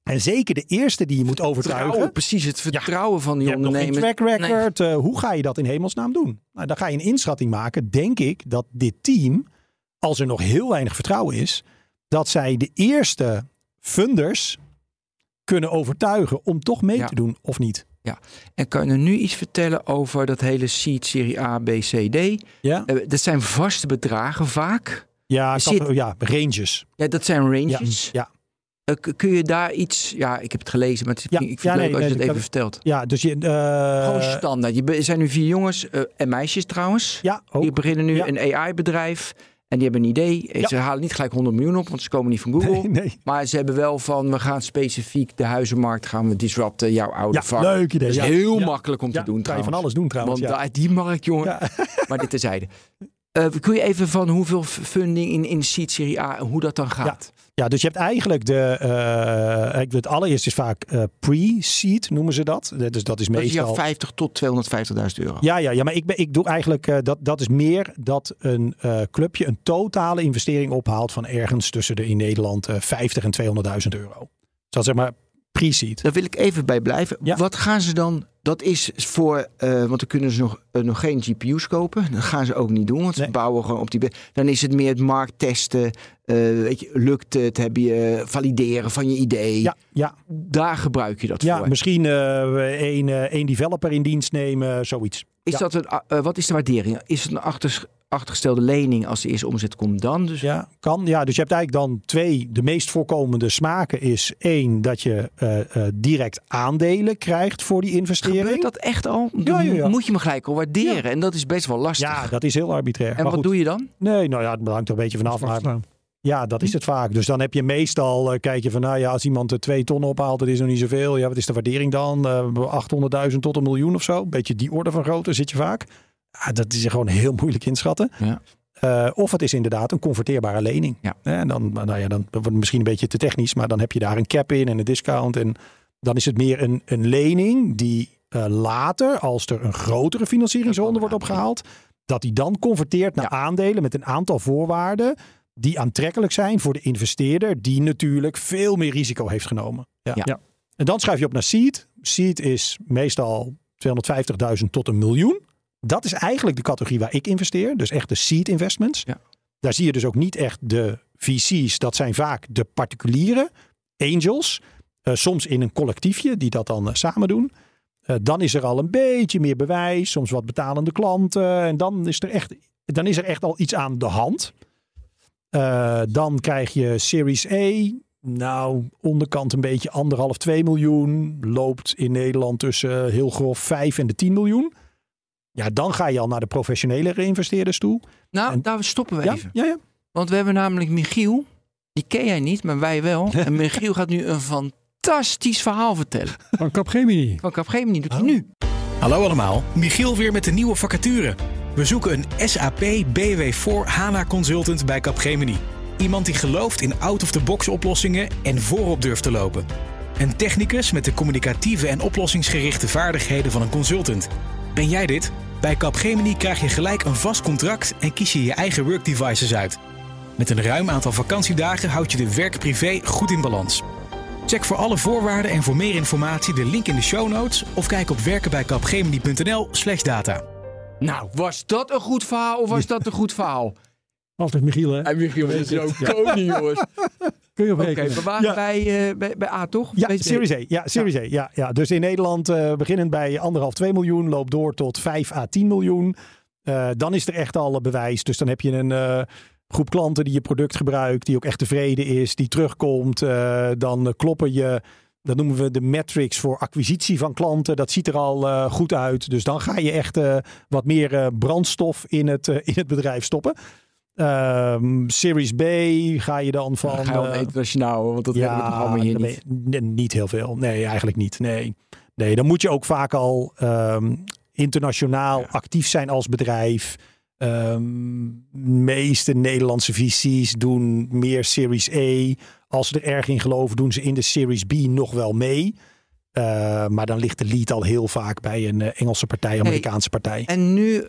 En zeker de eerste die je moet overtuigen. Vertrouwen, precies het vertrouwen van die ondernemers. track record. Eh, hoe ga je dat in hemelsnaam doen? Nou, dan ga je een inschatting maken. Denk ik dat dit team, als er nog heel weinig vertrouwen is, dat zij de eerste funders kunnen overtuigen om toch mee Ja. te doen of niet. En kan je nu iets vertellen over dat hele seed serie A, B, C, D? Ja, Eh, dat zijn vaste bedragen vaak. ja, zit- ja ranges. Ja, dat zijn Ja, ranges. ja. Kun je daar iets... Ja, ik heb het gelezen, maar het, Ja, ik vind ja, het leuk nee, als je nee, het even vertelt. ja dus je. eh, Gewoon standaard. Je er zijn nu vier jongens eh, en meisjes trouwens. ja, ook. Die beginnen nu Ja. een AI-bedrijf. En die hebben een idee. Ja. Ze halen niet gelijk 100 miljoen op, want ze komen niet van Google. Nee, nee. Maar ze hebben wel van, we gaan specifiek de huizenmarkt gaan we disrupten, jouw oude Ja, vak. leuk idee. Dat is Ja. heel makkelijk om te doen kan je van trouwens. alles doen trouwens. Want die markt, jongen. Maar dit terzijde. Eh kun je even van hoeveel funding in, in Seed Serie A en hoe dat dan gaat? Ja, dus je hebt eigenlijk de. ik het allereerst is vaak eh, pre-seed, noemen ze dat. Dus dat is Dat is meestal. ja 50 tot 250.000 euro. Ja, ja, ja, maar ik, ben, ik doe eigenlijk, dat, dat is meer dat een clubje een totale investering ophaalt van ergens tussen de in Nederland eh 50 en 200.000 euro. Dus dat zeg maar pre-seed. Daar wil ik even bij blijven. Ja. Wat gaan ze dan? Dat is voor, want dan kunnen ze nog, nog geen GPU's kopen. Dat gaan ze ook niet doen, want ze Nee. bouwen gewoon op die. Dan is het meer het markttesten. eh weet je, lukt het? Heb je valideren van je idee? Ja, ja, Daar gebruik je dat ja voor. misschien eh één eh, één developer in dienst nemen, zoiets. Is ja. dat een, eh, wat is de waardering? Is het een achter, achtergestelde lening als de eerste omzet komt dan? Dus Ja, kan. Ja, dus je hebt eigenlijk dan twee. De meest voorkomende smaken is één dat je eh, eh, direct aandelen krijgt voor die investering. Gebeurt dat echt al? Ja, ja, ja. moet je me gelijk al waarderen. En dat is best wel lastig. Ja, dat is heel arbitrair. en maar wat goed. doe je dan? Nee, nou ja, het hangt er een beetje vanaf. Maar ja, dat is het vaak. Dus dan heb je meestal, eh, kijk je van, nou ja, als iemand er twee ton ophaalt, dat is nog niet zoveel. Ja, wat is de waardering dan? Eh 800.000 tot een miljoen of zo. Beetje die orde van grootte zit je vaak. Ja, dat is gewoon heel <laughs> moeilijk inschatten. Ja. Eh, of het is inderdaad een converteerbare lening. Ja. Eh, En dan, nou ja, dan wordt het misschien een beetje te technisch, maar dan heb je daar een cap in en een discount. En dan is het meer een, een lening die eh, later, als er een grotere financieringsronde wordt opgehaald, dat die dan converteert naar aandelen met een aantal voorwaarden die aantrekkelijk zijn voor de investeerder, die natuurlijk veel meer risico heeft genomen. Ja. Ja. Ja. En dan schrijf je op naar seed. Seed is meestal 250.000 tot een miljoen. Dat is eigenlijk de categorie waar ik investeer. Dus echt de seed investments. Ja. Daar zie je dus ook niet echt de VC's. Dat zijn vaak de particulieren, angels. Eh, soms in een collectiefje die dat dan eh, samen doen. Eh, dan is er al een beetje meer bewijs. Soms wat betalende klanten. En dan is er echt, dan is er echt al iets aan de hand. Eh, dan krijg je Series A. Nou, onderkant een beetje anderhalf, 2 miljoen. Loopt in Nederland tussen eh, heel grof 5 en de 10 miljoen. Ja, dan ga je al naar de professionele investeerders toe. Nou, En- daar stoppen we Ja, even. ja, ja. Want we hebben namelijk Michiel. Die ken jij niet, maar wij wel. <laughs> En Michiel gaat nu een fantastisch verhaal vertellen. Van Capgemini. Van Capgemini doet hij Oh. nu. Hallo allemaal, Michiel weer met de nieuwe vacature. We zoeken een SAP BW4 HANA consultant bij Capgemini. Iemand die gelooft in out-of-the-box oplossingen en voorop durft te lopen. Een technicus met de communicatieve en oplossingsgerichte vaardigheden van een consultant. Ben jij dit? Bij Capgemini krijg je gelijk een vast contract en kies je je eigen workdevices uit. Met een ruim aantal vakantiedagen houd je de werk-privé goed in balans. Check voor alle voorwaarden en voor meer informatie de link in de show notes of kijk op werkenbijkapgemini.nl/slash data. Nou, was dat een goed verhaal of was <laughs> dat een goed verhaal? Altijd Michiel, hè? En Michiel is zo koning, jongens. Kun je op Oké, we waren Ja. bij, eh, bij, bij A, toch? Ja, Deze- Series A. Ja, Series A. Ja, ja. Dus in Nederland eh beginnend bij anderhalf, 2 miljoen, loopt door tot 5 à 10 miljoen. Eh, dan is er echt al bewijs. Dus dan heb je een eh, groep klanten die je product gebruikt, die ook echt tevreden is, die terugkomt. Eh, dan kloppen je, dat noemen we de metrics voor acquisitie van klanten. Dat ziet er al eh, goed uit. Dus dan ga je echt eh, wat meer brandstof in het, in het bedrijf stoppen. Ehm, Series B ga je dan van. Ga je internationaal, want dat hebben we hier niet. niet heel veel. Nee, eigenlijk niet. Nee, nee dan moet je ook vaak al ehm, internationaal actief zijn als bedrijf. Ehm meeste Nederlandse VC's doen meer Series A. Als ze er erg in geloven, doen ze in de Series B nog wel mee. Eh, maar dan ligt de lead al heel vaak bij een eh, Engelse partij, Amerikaanse partij. En nu,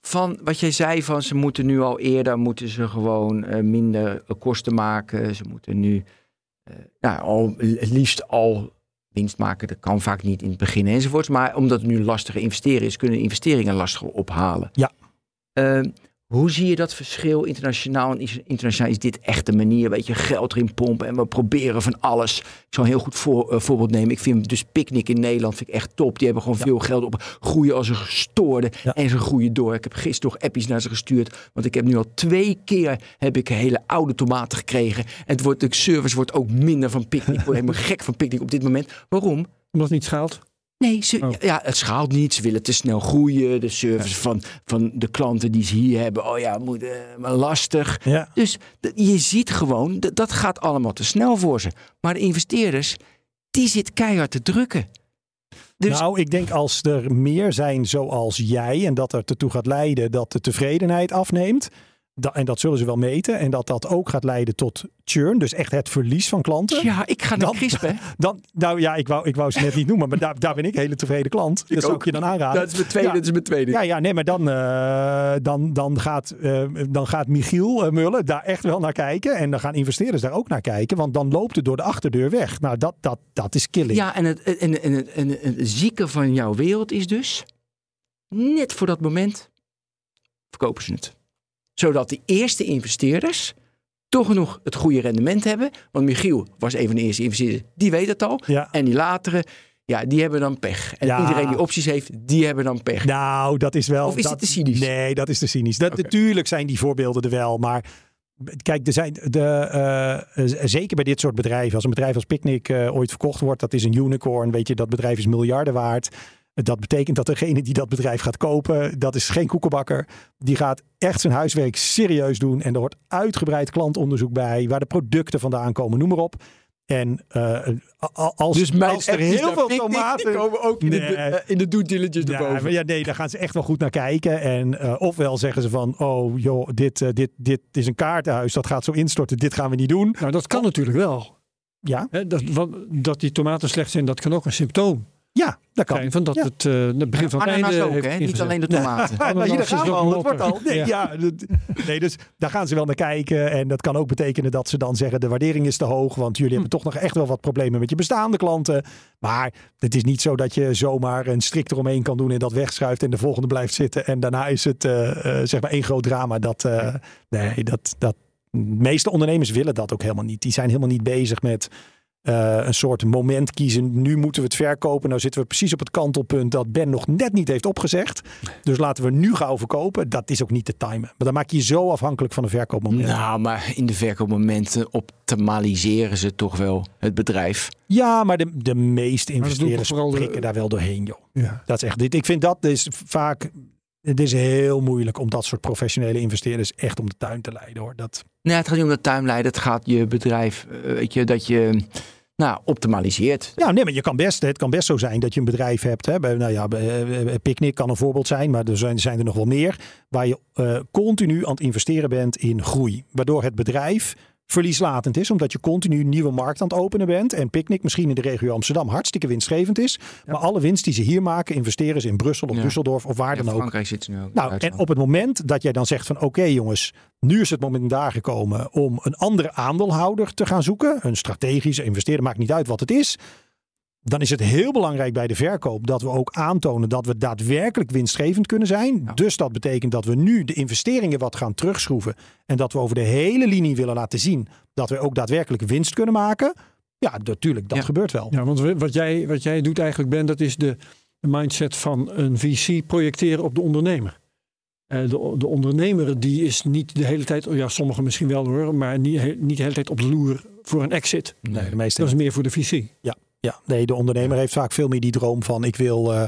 van wat jij zei van ze moeten nu al eerder, moeten ze gewoon eh, minder eh, kosten maken. Ze moeten nu nou, al, het liefst al winst maken. Dat kan vaak niet in het begin enzovoorts. Maar omdat het nu lastiger investeren is, kunnen investeringen lastiger ophalen. Ja. Eh, hoe zie je dat verschil internationaal? En internationaal is dit echt de manier, weet je, geld erin pompen en we proberen van alles. Ik zal een heel goed voor, eh, voorbeeld nemen. Ik vind dus Picnic in Nederland vind ik echt top. Die hebben gewoon veel geld op, groeien als een gestoorde Ja. en ze groeien door. Ik heb gisteren nog appies naar ze gestuurd, want ik heb nu al twee keer heb ik hele oude tomaten gekregen. En het wordt, de service wordt ook minder van Picnic. Ik <laughs> word helemaal gek van Picnic op dit moment. Waarom? Omdat het niet schaalt. Nee, ze, Oh. ja, het schaalt niet. Ze willen te snel groeien. De service van, van de klanten die ze hier hebben. Oh ja, moet, eh, maar lastig. Ja. Dus je ziet gewoon, dat gaat allemaal te snel voor ze. Maar de investeerders, die zit keihard te drukken. Dus Nou, ik denk als er meer zijn zoals jij en dat er ertoe gaat leiden dat de tevredenheid afneemt. Da- en dat zullen ze wel meten. En dat dat ook gaat leiden tot churn. Dus echt het verlies van klanten. ja, ik ga naar Dan- Crisp, hè. <laughs> Dan, nou ja, ik wou, ik wou ze net niet noemen. Maar daar, daar ben ik een hele tevreden klant. Dat zou ook. ik je dan aanraden. Dat is mijn tweede, Ja. dat is mijn tweede. Ja, ja, nee, maar dan, eh, dan, dan, gaat, eh, dan gaat Michiel eh, Mullen daar echt wel naar kijken. En dan gaan investeerders daar ook naar kijken. Want dan loopt het door de achterdeur weg. Nou, dat, dat, dat is killing. Ja, en het, en, en, en, en het zieke van jouw wereld is dus... net voor dat moment verkopen ze het. Zodat de eerste investeerders toch genoeg het goede rendement hebben. Want Michiel was een van de eerste investeerders, die weet het al. Ja. En die latere, ja, die hebben dan pech. En Ja. iedereen die opties heeft, die hebben dan pech. Nou, dat is wel. Of is dat, het te cynisch? Nee, dat is te cynisch. Dat. Natuurlijk zijn die voorbeelden er wel. Maar kijk, er zijn de, eh, eh, zeker bij dit soort bedrijven. Als een bedrijf als Picnic eh, ooit verkocht wordt, dat is een unicorn. Weet je, dat bedrijf is miljarden waard. Dat betekent dat degene die dat bedrijf gaat kopen, dat is geen koekenbakker. Die gaat echt zijn huiswerk serieus doen. En er wordt uitgebreid klantonderzoek bij, waar de producten vandaan komen, noem maar op. En eh, als, Dus als er heel veel Picnic, die tomaten komen ook in, de, Nee. eh, in de due diligence ja, erboven. ja, nee, daar gaan ze echt wel goed naar kijken. En eh, ofwel zeggen ze van, oh joh, dit, dit, dit is een kaartenhuis, dat gaat zo instorten, dit gaan we niet doen. Nou, dat kan natuurlijk wel. Ja, dat, dat die tomaten slecht zijn, dat kan ook een symptoom ja dat kan. van dat Ja. het eh, het begin van het Ananas ook, heeft hè? Niet alleen de tomaten. <laughs> Maar hier gaan we al, het wordt al. Nee, Ja. ja. dat- nee, dus daar gaan ze wel naar kijken. En dat kan ook betekenen dat ze dan zeggen, de waardering is te hoog. Want jullie hebben toch nog echt wel wat problemen met je bestaande klanten. Maar het is niet zo dat je zomaar een strik eromheen kan doen en dat wegschuift en de volgende blijft zitten. En daarna is het eh, eh, zeg maar één groot drama. Dat, eh, nee, dat, dat, de meeste ondernemers willen dat ook helemaal niet. Die zijn helemaal niet bezig met eh, een soort moment kiezen. Nu moeten we het verkopen. Nou zitten we precies op het kantelpunt dat Ben nog net niet heeft opgezegd. Dus laten we nu gauw verkopen. Dat is ook niet te timen. Maar dan maak je je zo afhankelijk van een verkoopmoment. Nou, maar in de verkoopmomenten optimaliseren ze toch wel het bedrijf. Ja, maar de, de meeste investeerders de- prikken daar wel doorheen, joh. Ja. Dat is echt dit. Ik vind dat is vaak. Het is heel moeilijk om dat soort professionele investeerders echt om de tuin te leiden, hoor. Dat, Nee, het gaat niet om de tuinleider. Het gaat je bedrijf, eh, weet je, dat je nou, optimaliseert. Ja, nee, maar je kan best, het kan best zo zijn dat je een bedrijf hebt. Hè, bij, nou ja, bij, eh, Picnic kan een voorbeeld zijn, maar er zijn, zijn er nog wel meer. Waar je eh, continu aan het investeren bent in groei. Waardoor het bedrijf verlieslatend is, omdat je continu een nieuwe markt aan het openen bent. En Picnic misschien in de regio Amsterdam hartstikke winstgevend is. Maar alle winst die ze hier maken, investeren ze in Brussel of Ja. Düsseldorf of waar dan ook. Frankrijk zit ze nu ook. Nou, en op het moment dat jij dan zegt van oké jongens, nu is het moment daar gekomen om een andere aandeelhouder te gaan zoeken. Een strategische investeerder, maakt niet uit wat het is. Dan is het heel belangrijk bij de verkoop dat we ook aantonen dat we daadwerkelijk winstgevend kunnen zijn. Ja. Dus dat betekent dat we nu de investeringen wat gaan terugschroeven. En dat we over de hele linie willen laten zien dat we ook daadwerkelijk winst kunnen maken. Ja, natuurlijk, dat Ja. gebeurt wel. Ja, want wat jij, wat jij doet eigenlijk, Ben, dat is de, mindset van een VC projecteren op de ondernemer. Eh, de, de ondernemer die is niet de hele tijd, oh ja, sommigen misschien wel hoor, maar niet, niet de hele tijd op de loer voor een exit. Nee, de meeste Dat is meer voor de VC. Ja, nee, de ondernemer heeft vaak veel meer die droom van ik wil eh,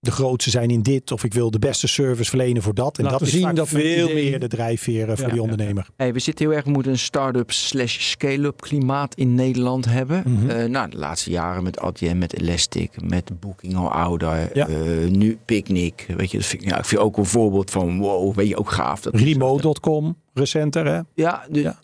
de grootste zijn in dit of ik wil de beste service verlenen voor dat. En Laten dat is zien vaak dat veel idee- meer de drijfveer eh, voor Ja, die ja, ondernemer. Hey, we zitten heel erg, we moeten een start-up slash scale-up klimaat in Nederland hebben. Eh, nou, de laatste jaren met Adyen, met Elastic, met Booking al ouder. Ja. eh, nu Picnic. Weet je, dat vind ik, ja, ik vind ook een voorbeeld van wow, weet je, ook gaaf. Dat Remote.com, recenter hè? Ja, dus, Ja.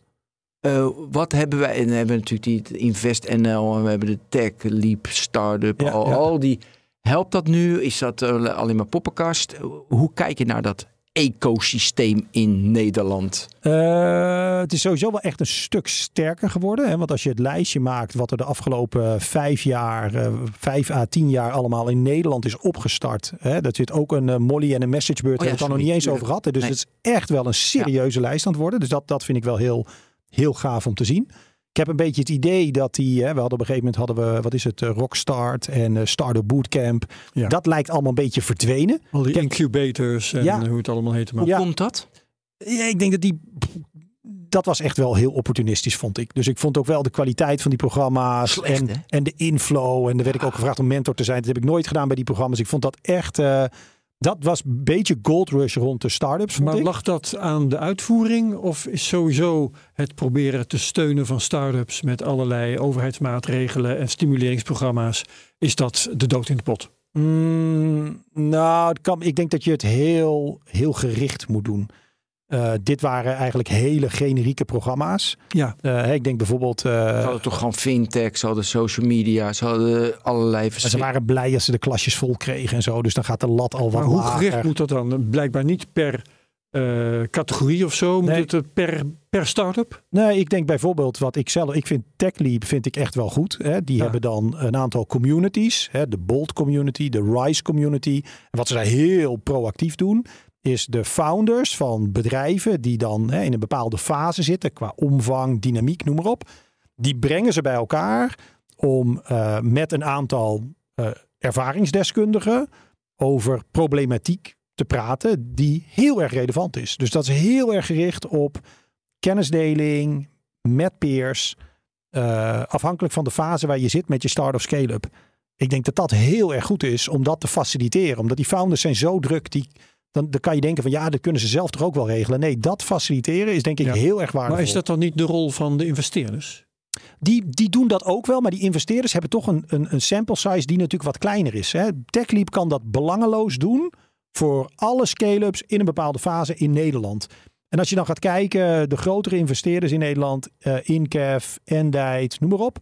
Eh, wat hebben wij? En we hebben natuurlijk die Invest NL en we hebben de Tech Leap Startup. Ja, al, ja. al die. Helpt dat nu? Is dat eh, alleen maar poppenkast? Hoe kijk je naar dat ecosysteem in Nederland? Eh, het is sowieso wel echt een stuk sterker geworden. Hè? Want als je het lijstje maakt wat er de afgelopen vijf jaar, vijf à tien jaar allemaal in Nederland is opgestart. Hè? Dat zit ook een Molly en een Messagebird. Oh ja, hebben het dan nog niet eens over gehad. hè. Dus Nee. het is echt wel een serieuze lijst aan het worden. Dus dat, dat vind ik wel heel, heel gaaf om te zien. Ik heb een beetje het idee dat die, hè, we hadden op een gegeven moment hadden we, wat is het, eh, Rockstart en eh, Startup Bootcamp. Ja. Dat lijkt allemaal een beetje verdwenen. Al die incubators en Ja. hoe het allemaal heet. Maar Hoe Ja. komt dat? Ja, ik denk dat die. dat was echt wel heel opportunistisch, vond ik. Dus ik vond ook wel de kwaliteit van die programma's Slecht, en, hè? en de inflow. En dan werd ik ook gevraagd om mentor te zijn. Dat heb ik nooit gedaan bij die programma's. Ik vond dat echt. eh, dat was een beetje gold rush rond de start-ups. Maar ik. lag dat aan de uitvoering of is sowieso het proberen te steunen van start-ups met allerlei overheidsmaatregelen en stimuleringsprogramma's, is dat de dood in de pot? Mm, nou, kan, ik denk dat je het heel, heel gericht moet doen. Eh, dit waren eigenlijk hele generieke programma's. Ja, Eh, hè, ik denk bijvoorbeeld. eh, Ze hadden toch gewoon fintech, ze hadden social media, ze hadden allerlei ze verschillende... waren blij als ze de klasjes vol kregen en zo. Dus dan gaat de lat al wat maar hoe lager. gericht moet dat dan? Blijkbaar niet per eh, categorie of zo, moet Nee. het per, per start-up? Nee, ik denk bijvoorbeeld wat ik zelf, ik vind TechLeap vind ik echt wel goed. Hè. Die Ja. hebben dan een aantal communities, hè, de Bolt community, de Rise community. En wat ze daar heel proactief doen, is de founders van bedrijven die dan hè, in een bepaalde fase zitten qua omvang, dynamiek, noem maar op. Die brengen ze bij elkaar om eh, met een aantal eh, ervaringsdeskundigen over problematiek te praten die heel erg relevant is. Dus dat is heel erg gericht op kennisdeling met peers, eh, afhankelijk van de fase waar je zit met je start of scale-up. Ik denk dat dat heel erg goed is om dat te faciliteren, omdat die founders zijn zo druk, die, dan, dan kan je denken van ja, dat kunnen ze zelf toch ook wel regelen. Nee, dat faciliteren is denk ik Ja. heel erg waardevol. Maar is dat dan niet de rol van de investeerders? Die, die doen dat ook wel, maar die investeerders hebben toch een, een, een sample size die natuurlijk wat kleiner is. Hè. TechLeap kan dat belangeloos doen voor alle scale-ups in een bepaalde fase in Nederland. En als je dan gaat kijken, de grotere investeerders in Nederland, eh Incaf, Endite, noem maar op.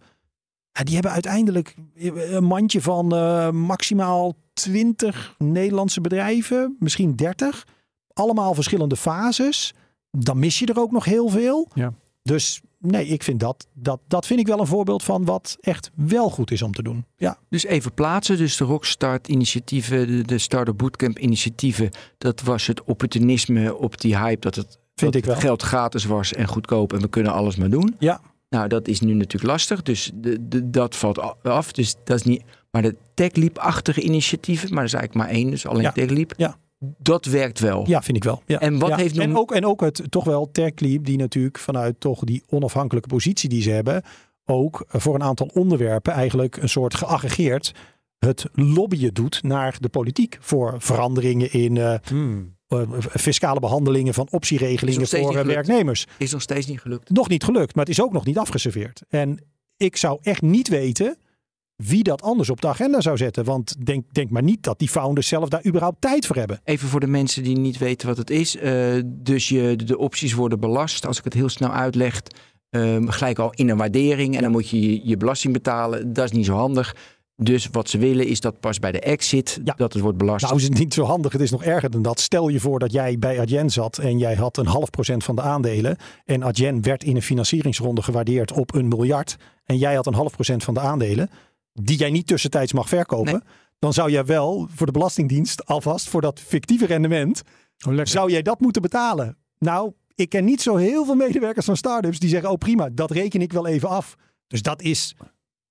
ja, die hebben uiteindelijk een mandje van eh, maximaal 20 Nederlandse bedrijven, misschien 30. Allemaal verschillende fases. Dan mis je er ook nog heel veel. Ja. Dus nee, ik vind dat, dat, dat vind ik wel een voorbeeld van wat echt wel goed is om te doen. Ja, Dus even plaatsen, dus de Rockstart initiatieven, de, de Startup Bootcamp initiatieven, dat was het opportunisme op die hype dat het, Vind dat ik wel. het geld gratis was en goedkoop en we kunnen alles maar doen. Ja. Nou, dat is nu natuurlijk lastig, dus de, de, dat valt af. Dus dat is niet, maar de TechLeap-achtige initiatieven, maar dat is eigenlijk maar één, dus alleen Ja. TechLeap. Ja. Dat werkt wel. ja vind ik wel. Ja. En wat Ja, heeft nog- en, ook, en ook het toch wel TechLeap, die natuurlijk vanuit toch die onafhankelijke positie die ze hebben, ook voor een aantal onderwerpen eigenlijk een soort geaggregeerd het lobbyen doet naar de politiek voor veranderingen in eh, eh, fiscale behandelingen van optieregelingen voor eh, werknemers. Is nog steeds niet gelukt. Nog niet gelukt, maar het is ook nog niet afgeserveerd. En ik zou echt niet weten wie dat anders op de agenda zou zetten. Want denk, denk maar niet dat die founders zelf daar überhaupt tijd voor hebben. Even voor de mensen die niet weten wat het is. Eh, dus je, de opties worden belast. Als ik het heel snel uitleg, ehm, gelijk al in een waardering. En dan moet je je belasting betalen. Dat is niet zo handig. Dus wat ze willen is dat pas bij de exit Ja. dat het wordt belast. Nou is het niet zo handig. Het is nog erger dan dat. Stel je voor dat jij bij Adyen zat en jij had een half procent van de aandelen. En Adyen werd in een financieringsronde gewaardeerd op een miljard. En jij had een half procent van de aandelen. Die jij niet tussentijds mag verkopen. Nee. Dan zou jij wel voor de Belastingdienst alvast voor dat fictieve rendement. Oh, lekker. Zou jij dat moeten betalen? Nou, ik ken niet zo heel veel medewerkers van startups die zeggen: Oh prima, dat reken ik wel even af. Dus dat is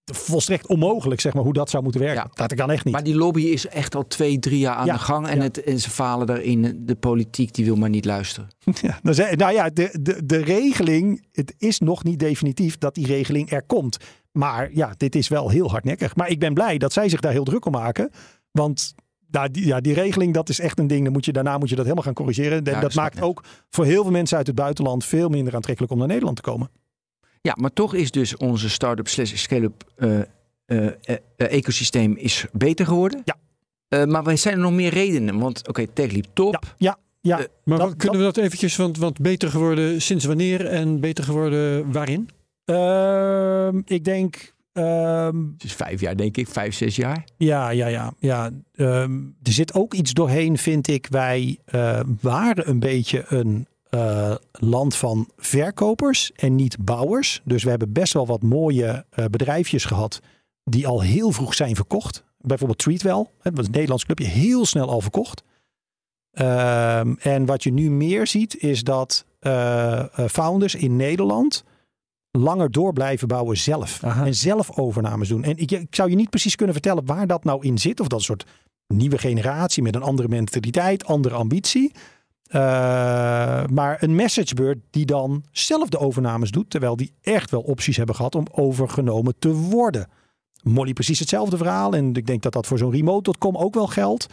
volstrekt onmogelijk, zeg maar, hoe dat zou moeten werken. Ja. Dat kan echt niet. Maar die lobby is echt al twee, drie jaar aan Ja, de gang. En, ja. het, en ze falen daarin. De politiek die wil maar niet luisteren. <laughs> Ja, nou ja, de, de, de regeling, het is nog niet definitief dat die regeling er komt. Maar ja, dit is wel heel hardnekkig. Maar ik ben blij dat zij zich daar heel druk om maken. Want nou, die, ja, die regeling, dat is echt een ding. Dan moet je, daarna moet je dat helemaal gaan corrigeren. En dat dat maakt ook voor heel veel mensen uit het buitenland veel minder aantrekkelijk om naar Nederland te komen. Ja, maar toch is dus onze start-up slash scale-up eh, eh, eh, ecosysteem is beter geworden. Ja. Eh, maar er zijn er nog meer redenen. Want oké, TechLeap top. Ja, ja, ja. Maar Dat- kunnen we dat eventjes, want, want beter geworden sinds wanneer en beter geworden waarin? Ehm, ik denk, ehm, Het is vijf jaar, denk ik. Vijf, zes jaar. Ja, ja, ja. ja. Ehm, er zit ook iets doorheen, vind ik. Wij eh, waren een beetje een eh, land van verkopers en niet bouwers. Dus we hebben best wel wat mooie eh, bedrijfjes gehad die al heel vroeg zijn verkocht. Bijvoorbeeld Treatwell, dat was een Nederlands clubje, heel snel al verkocht. Ehm, en wat je nu meer ziet is dat eh, founders in Nederland langer door blijven bouwen zelf. Aha. En zelf overnames doen. En ik, ik zou je niet precies kunnen vertellen waar dat nou in zit. Of dat een soort nieuwe generatie met een andere mentaliteit, andere ambitie. Eh, maar een messagebird die dan zelf de overnames doet, terwijl die echt wel opties hebben gehad om overgenomen te worden. Molly precies hetzelfde verhaal en ik denk dat dat voor zo'n remote.com ook wel geldt.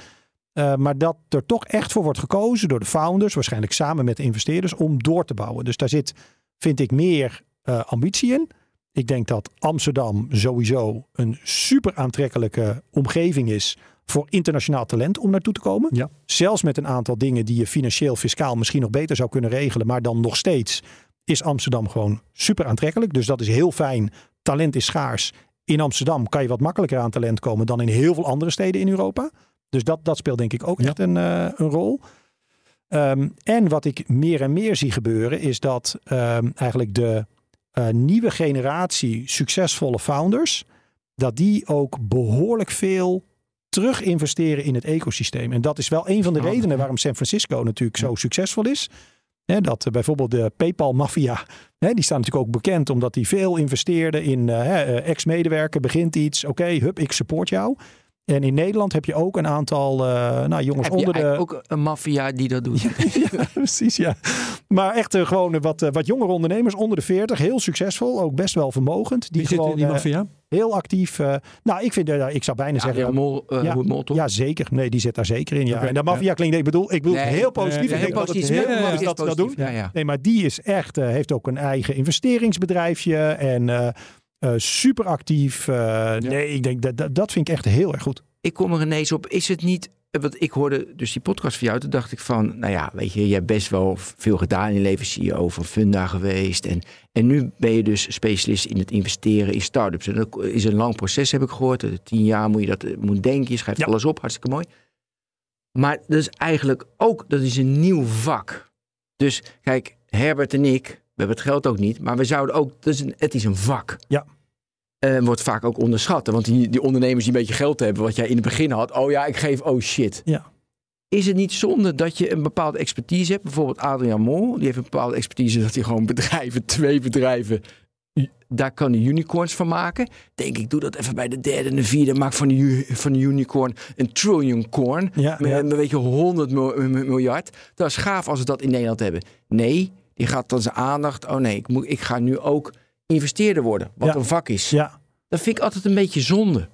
Uh, maar dat er toch echt voor wordt gekozen door de founders, waarschijnlijk samen met de investeerders, om door te bouwen. Dus daar zit, vind ik, meer uh, ambitie in. Ik denk dat Amsterdam sowieso een super aantrekkelijke omgeving is voor internationaal talent om naartoe te komen. Ja. Zelfs met een aantal dingen die je financieel, fiscaal misschien nog beter zou kunnen regelen. Maar dan nog steeds is Amsterdam gewoon super aantrekkelijk. Dus dat is heel fijn. Talent is schaars. In Amsterdam kan je wat makkelijker aan talent komen dan in heel veel andere steden in Europa. Dus dat, dat speelt denk ik ook echt een, uh, een rol. Um, en wat ik meer en meer zie gebeuren is dat um, eigenlijk de uh, nieuwe generatie succesvolle founders, dat die ook behoorlijk veel terug investeren in het ecosysteem. En dat is wel een van de redenen waarom San Francisco natuurlijk zo succesvol is. He, dat uh, bijvoorbeeld de PayPal-maffia, die staan natuurlijk ook bekend omdat die veel investeerden in uh, ex-medewerker, begint iets, oké, okay, hup, ik support jou. En in Nederland heb je ook een aantal uh, nou, jongens heb onder de. ook een maffia die dat doet. <laughs> ja, precies, ja. Maar echt uh, gewoon wat, uh, wat jongere ondernemers onder de 40, heel succesvol, ook best wel vermogend. Die Wie gewoon zit in die maffia? heel actief. nou, ik vind, ik zou bijna ja, zeggen. Mol, ja, Mol, ja, zeker. Nee, die zit daar zeker in. Ja. Okay, en de maffia klinkt, ik bedoel, ik bedoel nee, heel positief. nee, ik denk heel dat het heel is dat ze dat doen. Ja, ja. Nee, maar die is echt, heeft ook een eigen investeringsbedrijfje en uh, super actief. Nee, ik denk dat, dat, dat vind ik echt heel erg goed ik kom er ineens op, is het niet... Want ik hoorde dus die podcast van jou, toen dacht ik van... Nou ja, weet je, je hebt best wel veel gedaan in je leven. CEO van Funda geweest. En, en nu ben je dus specialist in het investeren in start-ups. En dat is een lang proces, heb ik gehoord. Tien jaar moet je dat moet denken. Je schrijft Ja. alles op, hartstikke mooi. Maar dat is eigenlijk ook, dat is een nieuw vak. Dus kijk, Herbert en ik, hebben het geld ook niet. Maar we zouden ook, een, het is een vak. Ja. Eh, wordt vaak ook onderschat. Want die, die ondernemers die een beetje geld hebben, wat jij in het begin had. Oh ja, ik geef, oh shit. Ja. Is het niet zonde dat je een bepaalde expertise hebt? Bijvoorbeeld Adriaan Mol, die heeft een bepaalde expertise dat hij gewoon bedrijven, <laughs> twee bedrijven, daar kan hij unicorns van maken. Denk ik, doe dat even bij de derde en de vierde. Maak van de, van de unicorn een trillion corn. Ja, met ja. een weet je, 100 mil- miljard. Dat is gaaf als we dat in Nederland hebben. Nee, die gaat dan zijn aandacht. Oh nee, ik, moet, ik ga nu ook investeerder worden. Wat Ja. een vak is. Ja. Dat vind ik altijd een beetje zonde.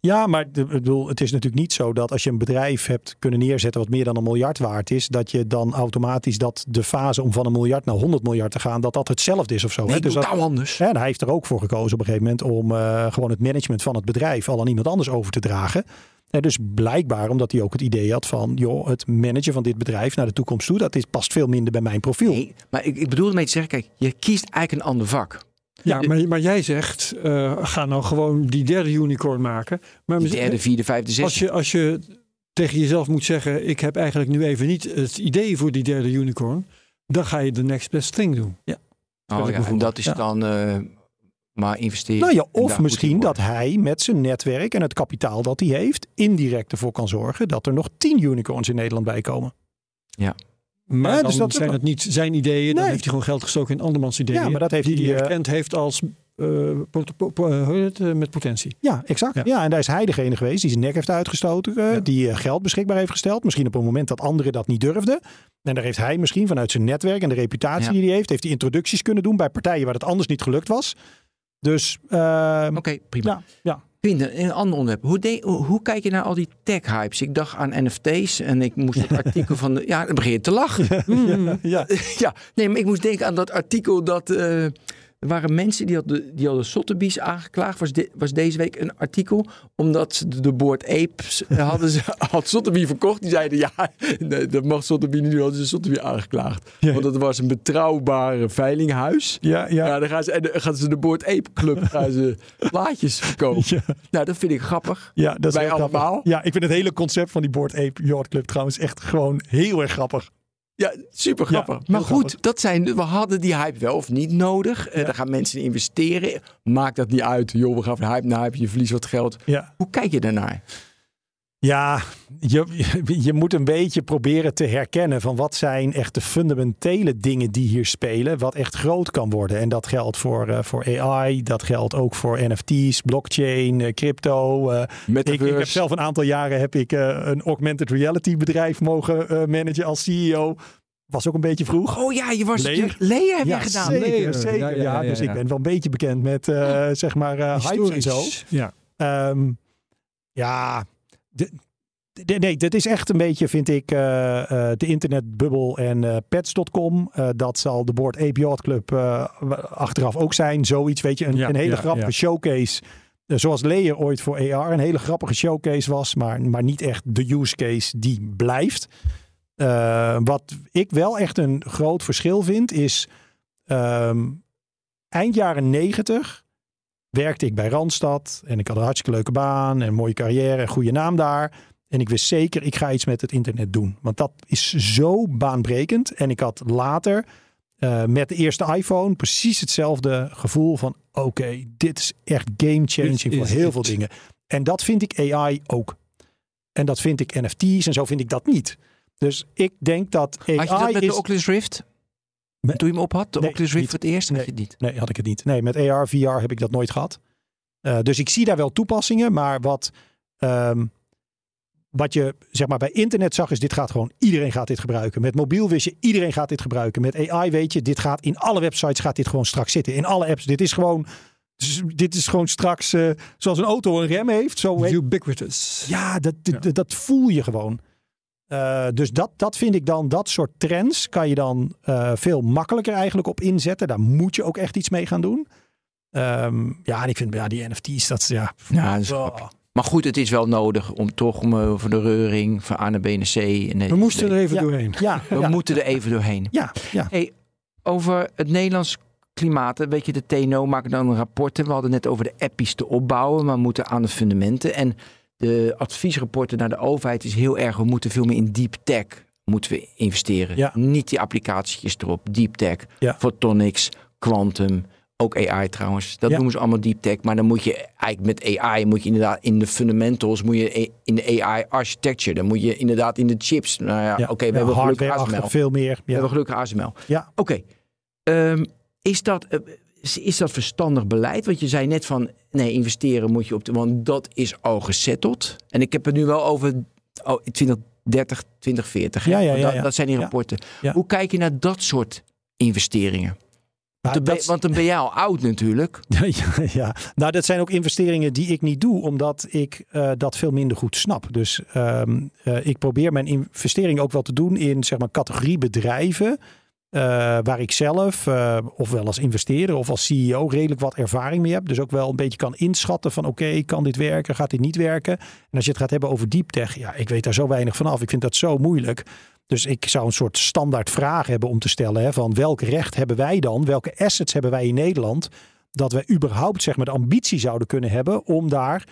Ja, maar de, ik bedoel, het is natuurlijk niet zo dat als je een bedrijf hebt kunnen neerzetten wat meer dan een miljard waard is, dat je dan automatisch dat de fase om van een miljard naar 100 miljard te gaan, dat dat hetzelfde is of zo. Nee, hè? Dus dat, anders. Ja, en hij heeft er ook voor gekozen op een gegeven moment om eh, gewoon het management van het bedrijf al aan iemand anders over te dragen. Dus blijkbaar omdat hij ook het idee had van, joh, het managen van dit bedrijf naar de toekomst toe, dat is, past veel minder bij mijn profiel. Nee, maar ik, ik bedoel ermee te zeggen, kijk, je kiest eigenlijk een ander vak. Ja, maar, maar jij zegt, eh, ga nou gewoon die derde unicorn maken. Maar De misschien- derde, vierde, vijfde, zesde. als je, als je tegen jezelf moet zeggen, ik heb eigenlijk nu even niet het idee voor die derde unicorn. Dan ga je de next best thing doen. Oh, ik ja, en dat is Ja. dan eh, maar investeren. Nou ja, of misschien dat hij met zijn netwerk en het kapitaal dat hij heeft, indirect ervoor kan zorgen dat er nog tien unicorns in Nederland bij komen. Maar Ja, dan dus dat- zijn het niet zijn ideeën. Dan Nee. heeft hij gewoon geld gestoken in andermans ideeën. Ja, maar dat heeft die hij, eh, erkend heeft als eh, eh, met potentie. Ja, exact. Ja. Ja. en daar is hij degene geweest die zijn nek heeft uitgestoten. eh, Ja. Die geld beschikbaar heeft gesteld. Misschien op een moment dat anderen dat niet durfden. En daar heeft hij misschien vanuit zijn netwerk en de reputatie Ja. die hij heeft, heeft hij introducties kunnen doen bij partijen waar het anders niet gelukt was. Dus eh, Oké, prima. ja, ja. Quinten, een ander onderwerp. Hoe, de- hoe, hoe kijk je naar al die tech-hypes? Ik dacht aan NFT's en ik moest het <laughs> artikel van de... Ja, dan begin je te lachen. <laughs> ja, ja. <laughs> ja, nee, maar ik moest denken aan dat artikel dat... eh, er waren mensen die hadden, die hadden Sotheby's aangeklaagd. Was, de- was deze week een artikel. Omdat ze de, Board Apes <laughs> hadden ze, had Sotheby verkocht. Die zeiden ja, nee, dat mag Sotheby niet doen. Hadden ze Sotheby aangeklaagd. Ja. Want dat was een betrouwbare veilinghuis. Ja, ja. Ja, dan gaan ze, en dan gaan ze de Board Ape Club <laughs> gaan ze plaatjes verkopen. Ja. Nou, dat vind ik grappig. Ja, dat is Wij heel grappig. allemaal? Ja, ik vind het hele concept van die Board Ape Yacht Club trouwens echt gewoon heel erg grappig. Ja, super grappig. Ja, maar goed, grappig. dat zijn, we hadden die hype wel of niet nodig. Eh, Daar gaan mensen in investeren. Maakt dat niet uit. Joh, we gaan van hype naar hype. Je verliest wat geld. Ja. Hoe kijk je daarnaar? Ja, je, je moet een beetje proberen te herkennen van wat zijn echt de fundamentele dingen die hier spelen, wat echt groot kan worden. En dat geldt voor, uh, voor AI, dat geldt ook voor NFT's, blockchain, uh, crypto. Uh, ik, ik, heb zelf een aantal jaren heb ik een augmented reality bedrijf mogen managen als CEO. Was ook een beetje vroeg. Oh ja, je was Leer heb ja, je gedaan. Zeker, zeker. Ja, ja, ja, dus ik ben wel een beetje bekend met zeg maar hypes en zo. Ja. Um, ja, de, nee, dat is echt een beetje, vind ik, uh, uh, de internetbubbel en uh, pets.com. dat zal de Board Ape Yacht Club achteraf ook zijn. Zoiets, weet je, een, ja, een hele ja, grappige ja. showcase. zoals Leer ooit voor AR een hele grappige showcase was, maar, maar niet echt de use case die blijft. wat ik wel echt een groot verschil vind, is um, eind jaren negentig werkte ik bij Randstad en ik had een hartstikke leuke baan en een mooie carrière en goede naam daar. En ik wist zeker, ik ga iets met het internet doen. Want dat is zo baanbrekend. En ik had later uh, met de eerste iPhone precies hetzelfde gevoel van... oké, dit is echt game changing voor heel veel dingen. En dat vind ik AI ook. En dat vind ik NFT's en zo vind ik dat niet. Dus ik denk dat AI Had je dat met is... de Oculus Rift? Met... Toen je hem op had, de nee, Oculus Rift voor het eerst, nee, had je het niet? Nee, had ik het niet. Nee, met AR, VR heb ik dat nooit gehad. Uh, dus ik zie daar wel toepassingen, maar wat... Um, wat je zeg maar bij internet zag is dit gaat gewoon iedereen gaat dit gebruiken. Met mobiel wist je iedereen gaat dit gebruiken. Met AI weet je dit gaat in alle websites gaat dit gewoon straks zitten. In alle apps. Dit is gewoon dit is gewoon straks uh, zoals een auto een rem heeft. Zo Ubiquitous. Ja, dat, ja. dat, dat voel je gewoon. Uh, dus dat, dat vind ik dan, dat soort trends kan je dan uh, veel makkelijker eigenlijk op inzetten. Daar moet je ook echt iets mee gaan doen. Um, ja, en ik vind ja, die NFT's, dat ja. Ja, dat is oh. Maar goed, het is wel nodig om toch om over de reuring van A naar B naar C. En we moesten er even ja. doorheen. Ja, <laughs> we ja. moeten er even doorheen. Ja, ja. Hey, over het Nederlands klimaat, weet je, de TNO maakt dan rapporten. We hadden net over de appies te opbouwen, maar we moeten aan de fundamenten. En de adviesrapporten naar de overheid is heel erg, we moeten veel meer in deep tech moeten we investeren. Ja. Niet die applicatietjes erop, deep tech, ja. photonics, quantum, ook AI trouwens. Dat Ja. noemen ze allemaal deep tech. Maar dan moet je eigenlijk met AI moet je inderdaad in de fundamentals, moet je in de AI architecture, dan moet je inderdaad in de chips. Nou ja, oké, we hebben gelukkig ASML. veel meer. We hebben gelukkig ASML. Ja. Oké. Ehm, is dat eh, is- is dat verstandig beleid? Want je zei net van nee, investeren moet je op de, want dat is al gesetteld. En ik heb het nu wel over oh, 2030, 2040. hè? Ja, ja, Want ja, dat, ja. dat zijn die Ja. rapporten. Ja. Hoe kijk je naar dat soort investeringen? Want dan, dat- ben, want dan ben jij al oud natuurlijk. <laughs> Ja, ja, nou dat zijn ook investeringen die ik niet doe, omdat ik eh, dat veel minder goed snap. Dus ehm, eh, ik probeer mijn investeringen ook wel te doen in zeg maar categorie bedrijven. Eh, waar ik zelf, eh, ofwel als investeerder of als CEO, redelijk wat ervaring mee heb. Dus ook wel een beetje kan inschatten van oké, kan dit werken, gaat dit niet werken? En als je het gaat hebben over deep tech, ja, ik weet daar zo weinig van af. Ik vind dat zo moeilijk. Dus ik zou een soort standaard vraag hebben om te stellen. Hè, van welk recht hebben wij dan? Welke assets hebben wij in Nederland? Dat wij überhaupt zeg maar, de ambitie zouden kunnen hebben om daar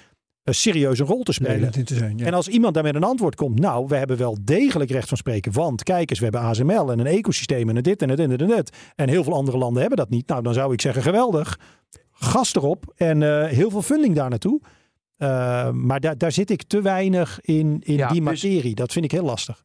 een serieuze rol te spelen. Leidend in te zijn. Ja. En als iemand daar met een antwoord komt, nou, we hebben wel degelijk recht van spreken. Want kijk eens, we hebben ASML en een ecosysteem en dit en het en het en het. En heel veel andere landen hebben dat niet. Nou, dan zou ik zeggen, geweldig. Gas erop en eh, heel veel funding daar naartoe. Eh, maar daar, daar zit ik te weinig in, in Ja, die dus- materie. Dat vind ik heel lastig.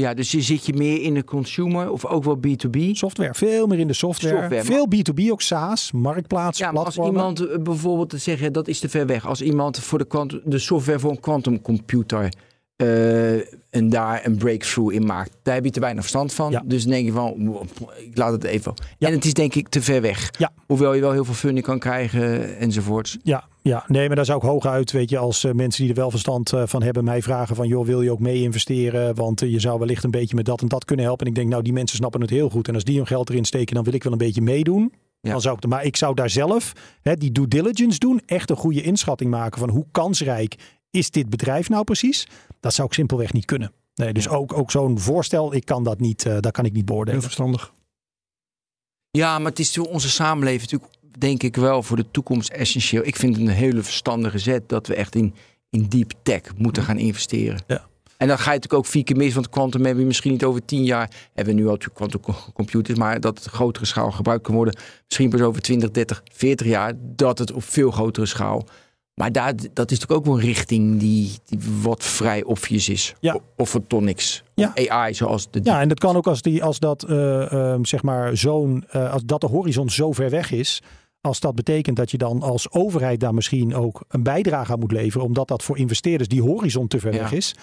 Ja, dus je zit je meer in de consumer of ook wel B2B. Software, veel meer in de software. Software, veel B2B ook SaaS, marktplaatsen, Ja, als iemand eh, bijvoorbeeld te zeggen dat is te ver weg. Als iemand voor de, de software voor een quantumcomputer eh en daar een breakthrough in maakt, daar heb je te weinig verstand van. Ja. Dus dan denk je van, ik laat het even. Ja. En het is denk ik te ver weg. Ja. Hoewel je wel heel veel funding kan krijgen enzovoorts. Ja, ja, nee, maar daar zou ik hooguit, weet je, als eh, mensen die er wel verstand eh, van hebben, mij vragen van, joh, wil je ook mee investeren? Want je zou wellicht een beetje met dat en dat kunnen helpen. En ik denk, nou, die mensen snappen het heel goed. En als die hun geld erin steken, dan wil ik wel een beetje meedoen. Ja. Dan zou ik, maar ik zou daar zelf hè, die due diligence doen, echt een goede inschatting maken van hoe kansrijk is dit bedrijf nou precies? Dat zou ik simpelweg niet kunnen. Nee, dus ook, ook zo'n voorstel, ik kan dat niet, eh dat kan ik niet Heel beoordelen. verstandig. Ja, maar het is voor onze samenleving natuurlijk, denk ik wel, voor de toekomst essentieel. Ik vind het een hele verstandige zet dat we echt in, in deep tech moeten gaan investeren. Ja. En dan ga je natuurlijk ook vier keer mis, want quantum hebben we misschien niet over tien jaar. Hebben we nu al natuurlijk quantum co- computers, maar dat het grotere schaal gebruikt kan worden. Misschien pas over 20, 30, 40 jaar, dat het op veel grotere schaal Maar daar, dat is natuurlijk ook wel een richting die, die wat vrij obvious is. Ja. Of. Ja. Of AI, zoals de... Ja, en dat kan ook als, die, als dat eh, ehm, zeg maar zo'n eh, als dat de horizon zo ver weg is. Als dat betekent dat je dan als overheid daar misschien ook een bijdrage aan moet leveren. Omdat dat voor investeerders die horizon te ver Ja. weg is.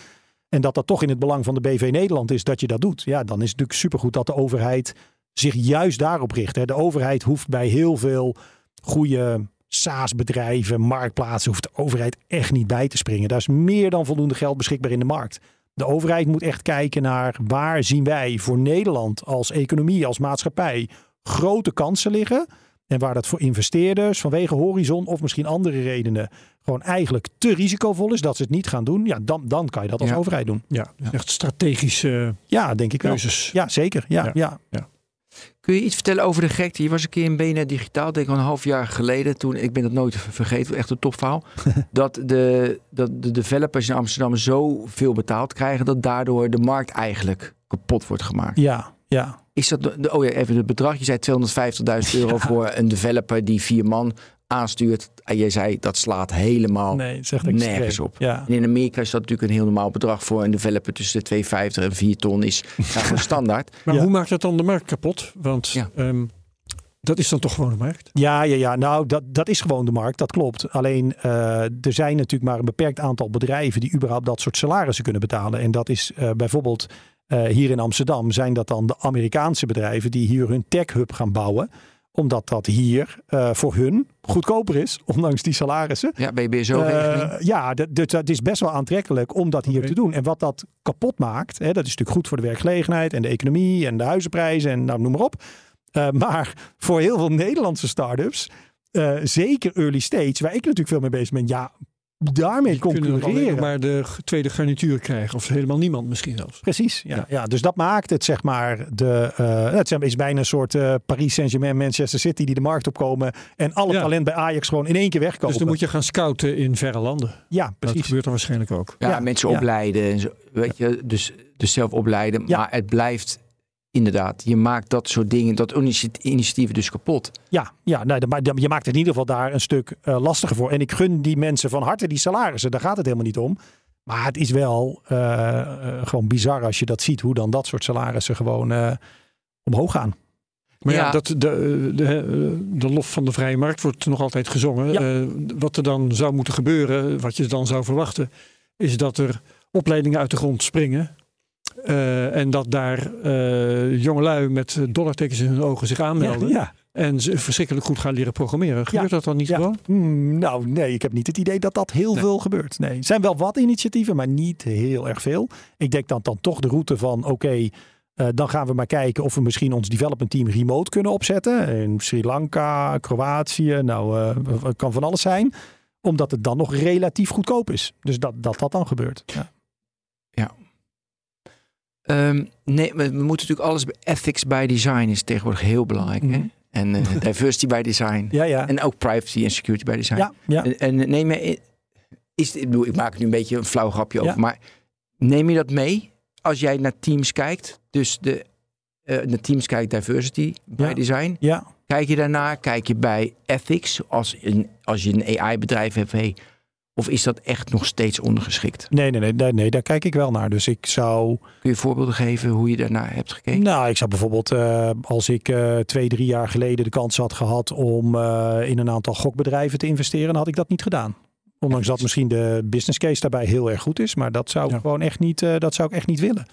En dat dat toch in het belang van de BV Nederland is dat je dat doet. Ja, dan is het natuurlijk supergoed dat de overheid zich juist daarop richt. Hè. De overheid hoeft bij heel veel goede SaaS-bedrijven, marktplaatsen, hoeft de overheid echt niet bij te springen. Daar is meer dan voldoende geld beschikbaar in de markt. De overheid moet echt kijken naar waar zien wij voor Nederland als economie, als maatschappij grote kansen liggen. En waar dat voor investeerders vanwege horizon of misschien andere redenen gewoon eigenlijk te risicovol is dat ze het niet gaan doen. Ja, dan, dan kan je dat als Ja. overheid doen. Ja, dus echt strategische Ja, denk ik wel. keuzes. Ja, zeker. Ja, Ja. ja. Kun je iets vertellen over de gekte? Je was een keer in BNR Digitaal, denk ik een half jaar geleden. Toen, ik ben dat nooit vergeten, echt een topverhaal. <laughs> dat, de, dat de developers in Amsterdam zoveel betaald krijgen... dat daardoor de markt eigenlijk kapot wordt gemaakt. ja, ja. Is dat, de, oh ja, even het bedrag. Je zei 250.000 euro <laughs> voor een developer die vier man aanstuurt. En jij zei dat slaat helemaal Nee, nergens op. Ja. En in Amerika is dat natuurlijk een heel normaal bedrag voor een developer tussen de 2,50 en 4 ton is <laughs> ja, standaard. Maar Ja. hoe maakt dat dan de markt kapot? Want Ja. ehm, dat is dan toch gewoon de markt? Ja, ja, ja. Nou, dat, dat is gewoon de markt. Dat klopt. Alleen eh, er zijn natuurlijk maar een beperkt aantal bedrijven die überhaupt dat soort salarissen kunnen betalen. En dat is eh, bijvoorbeeld eh, hier in Amsterdam zijn dat dan de Amerikaanse bedrijven die hier hun tech hub gaan bouwen. Omdat dat hier eh, voor hun goedkoper is, <laughs> ondanks die salarissen. Ja, BBSO-regeling. Eh, ja, dat, dat, is best wel aantrekkelijk om dat hier te doen. En wat dat kapot maakt, hè, dat is natuurlijk goed voor de werkgelegenheid en de economie en de huizenprijzen en nou, noem maar op. Eh, maar voor heel veel Nederlandse start-ups, eh, zeker early stage, waar ik natuurlijk veel mee bezig ben, ja, daarmee Kunnen dan alleen concurreren. maar de tweede garnituur krijgen. Of helemaal niemand misschien zelfs. Precies, ja, Ja. ja. Dus dat maakt het, zeg maar, de, eh, het is bijna een soort eh, Paris Saint-Germain, Manchester City die de markt opkomen en alle Ja. talent bij Ajax gewoon in één keer wegkopen. Dus dan moet je gaan scouten in verre landen. ja, Dat precies. gebeurt dan waarschijnlijk ook. ja, ja, mensen ja. opleiden. En zo, weet je, dus, dus zelf opleiden. Ja. Maar het blijft inderdaad. Je maakt dat soort dingen, dat initiat- initiatieven dus kapot. Ja, ja nee, maar je maakt het in ieder geval daar een stuk eh, lastiger voor. En ik gun die mensen van harte die salarissen, daar gaat het helemaal niet om. Maar het is wel eh, eh, gewoon bizar als je dat ziet, hoe dan dat soort salarissen gewoon eh, omhoog gaan. Maar ja, Ja. dat, de, de, de lof van de vrije markt wordt nog altijd gezongen. Ja. Eh, wat er dan zou moeten gebeuren, wat je dan zou verwachten, is dat er opleidingen uit de grond springen. Eh, en dat daar eh jongelui met dollartekens in hun ogen zich aanmelden. Ja, En ze verschrikkelijk goed gaan leren programmeren. Gebeurt dat dan niet ja. gewoon? Hmm, nou, nee, ik heb niet het idee dat dat heel Nee. veel gebeurt. Nee, er zijn wel wat initiatieven, maar niet heel erg veel. Ik denk dan, dan toch de route van, oké, eh, dan gaan we maar kijken of we misschien ons development team remote kunnen opzetten. In Sri Lanka, Kroatië, nou, eh, het kan van alles zijn. Omdat het dan nog relatief goedkoop is. Dus dat dat, dat dan gebeurt. Ja. Ehm, nee, we, we moeten natuurlijk alles... Ethics by design is tegenwoordig heel belangrijk. Hè? Mhm. En eh, <laughs> diversity by design. Ja, ja. En ook privacy en security by design. ja, ja. En, en neem je, is, ik, bedoel, ik maak nu een beetje een flauw grapje over, Ja. maar neem je dat mee als jij naar teams kijkt? Dus de, eh naar teams kijkt diversity by Ja. design. ja. Kijk je daarnaar? Kijk je bij ethics als, een, als je een AI-bedrijf hebt? Hey, of is dat echt nog steeds ondergeschikt? Nee, nee, nee, nee, nee, daar kijk ik wel naar. Dus ik zou. Kun je voorbeelden geven hoe je daarnaar hebt gekeken? Nou, ik zou bijvoorbeeld, eh, als ik eh, twee, drie jaar geleden de kans had gehad om eh, in een aantal gokbedrijven te investeren, dan had ik dat niet gedaan. Ondanks dat misschien de business case daarbij heel erg goed is, maar dat zou ik Ja. gewoon echt niet, dat zou ik echt niet willen.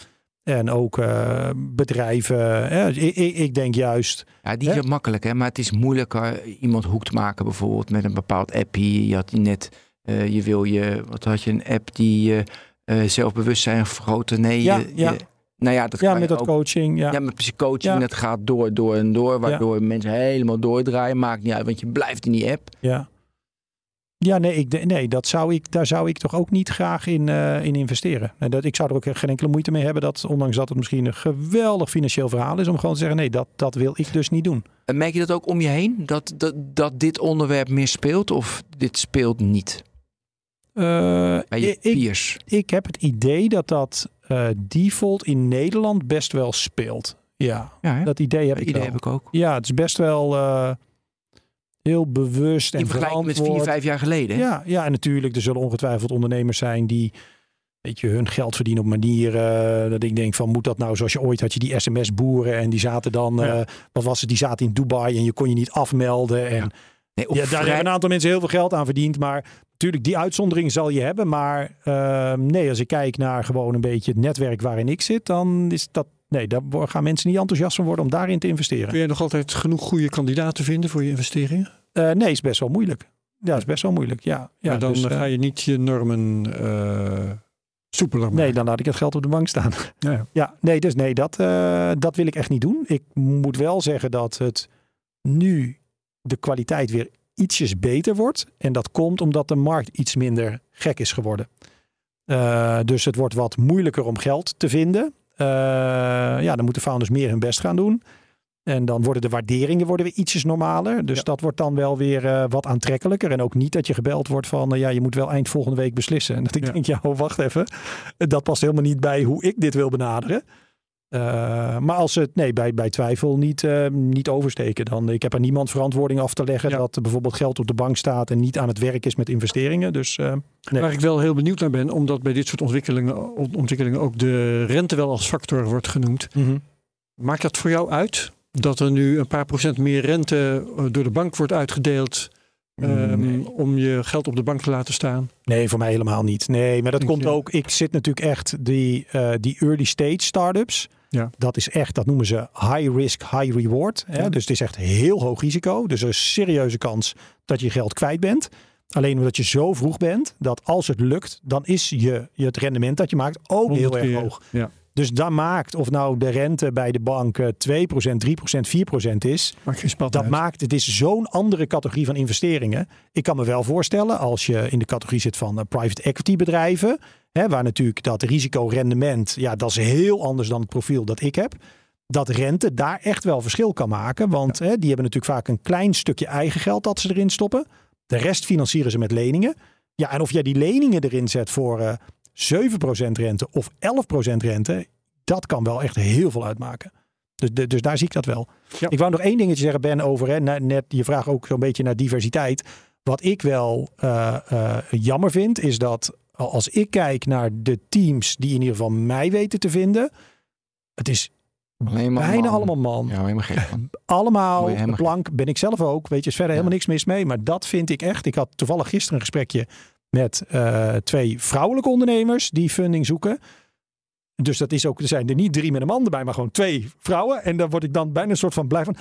En ook bedrijven, ik, ik, denk juist, Ja, die ook makkelijk, hè? maar het is moeilijker iemand hoekt maken, bijvoorbeeld met een bepaald appie. Je had die net, eh, je wil je, wat had je, een app die je eh, zelfbewustzijn vergroten? Nee, Ja, je, ja. je- nou ja, dat ja, met dat ook. coaching, ja. Ja, met precies coaching, Ja. dat gaat door, door en door, waardoor mensen helemaal doordraaien. Maakt niet uit, want je blijft in die app. Ja, ja nee, ik, nee dat zou ik, daar zou ik toch ook niet graag in, eh, in investeren. En dat, ik zou er ook geen enkele moeite mee hebben, dat, ondanks dat het misschien een geweldig financieel verhaal is, om gewoon te zeggen, nee, dat, dat wil ik dus niet doen. En merk je dat ook om je heen, dat, dat, dat dit onderwerp meer speelt of dit speelt niet bij je ik, ik, peers? heb het idee dat dat eh, default in Nederland best wel speelt. Ja, dat idee heb dat ik idee wel. heb ik ook. Ja, het is best wel. eh, heel bewust en In vergelijking met vier, verantwoord. vijf jaar geleden. hè? Ja, ja, en natuurlijk, er zullen ongetwijfeld ondernemers zijn die weet je, hun geld verdienen op manieren eh, dat ik denk van moet dat nou zoals je ooit had je die sms-boeren en die zaten dan, Ja. eh, wat was het, die zaten in Dubai en je kon je niet afmelden en Nee, ja, daar vrij- hebben een aantal mensen heel veel geld aan verdiend, maar natuurlijk die uitzondering zal je hebben, maar eh, nee, als ik kijk naar gewoon een beetje het netwerk waarin ik zit, dan is dat, nee, daar gaan mensen niet enthousiast van worden om daarin te investeren. Kun jij nog altijd genoeg goede kandidaten vinden voor je investeringen? Eh, nee, is best wel moeilijk. Ja, is best wel moeilijk, ja. ja maar dan dus, eh, ga je niet je normen eh soepeler maken. Nee, dan laat ik het geld op de bank staan. Ja, <laughs> ja. Ja, nee, dus nee, dat, eh, dat wil ik echt niet doen. Ik moet wel zeggen dat het nu de kwaliteit weer ietsjes beter wordt. En dat komt omdat de markt iets minder gek is geworden. Eh, dus het wordt wat moeilijker om geld te vinden. Eh, ja, dan moeten founders meer hun best gaan doen. En dan worden de waarderingen worden weer ietsjes normaler. Dus Ja. dat wordt dan wel weer eh, wat aantrekkelijker. En ook niet dat je gebeld wordt van... ja, je moet wel eind volgende week beslissen. En dat ik Ja. denk, <laughs> ja, oh, wacht even. Dat past helemaal niet bij hoe ik dit wil benaderen. Eh, maar als het nee, bij, bij twijfel niet, eh, niet oversteken, dan ik heb er niemand verantwoording af te leggen Ja. dat bijvoorbeeld geld op de bank staat en niet aan het werk is met investeringen. Dus eh, nee. Waar ik wel heel benieuwd naar ben, omdat bij dit soort ontwikkelingen, ontwikkelingen ook de rente wel als factor wordt genoemd. Mhm. Maakt dat voor jou uit dat er nu een paar procent meer rente door de bank wordt uitgedeeld ehm, Nee. om je geld op de bank te laten staan? Nee, voor mij helemaal niet. Nee, maar dat Denk komt je? ook. Ik zit natuurlijk echt die, die early stage startups. Ja. Dat is echt, dat noemen ze high risk, high reward. Hè? Ja. Dus het is echt heel hoog risico. Dus er is een serieuze kans dat je geld kwijt bent. Alleen omdat je zo vroeg bent, dat als het lukt, dan is je, je het rendement dat je maakt ook heel erg hoog. Ja, Dus dat maakt of nou de rente bij de bank eh, 2%, 3%, 4% is. maakt Dat uit. maakt, het is zo'n andere categorie van investeringen. Ik kan me wel voorstellen als je in de categorie zit van eh, private equity bedrijven. Hè, waar natuurlijk dat risicorendement, ja, dat is heel anders dan het profiel dat ik heb. Dat rente daar echt wel verschil kan maken. Want hè, die hebben natuurlijk vaak een klein stukje eigen geld dat ze erin stoppen. De rest financieren ze met leningen. Ja, en of jij die leningen erin zet voor eh 7% rente of 11% rente, dat kan wel echt heel veel uitmaken. Dus, de- dus daar zie ik dat wel. Ja. Ik wou nog één dingetje zeggen, Ben, over hè, net je vraag ook zo'n beetje naar diversiteit. Wat ik wel eh, eh, jammer vind, is dat als ik kijk naar de teams die in ieder geval mij weten te vinden, het is Alleen maar bijna man. allemaal man. Ja, helemaal gek van. <laughs> Allemaal helemaal blank, ben ik zelf ook. Weet je, is verder Ja. helemaal niks mis mee. Maar dat vind ik echt. Ik had toevallig gisteren een gesprekje met eh, twee vrouwelijke ondernemers die funding zoeken. Dus dat is ook, er zijn er niet drie met een man erbij, maar gewoon twee vrouwen. En daar word ik dan bijna een soort van blij van.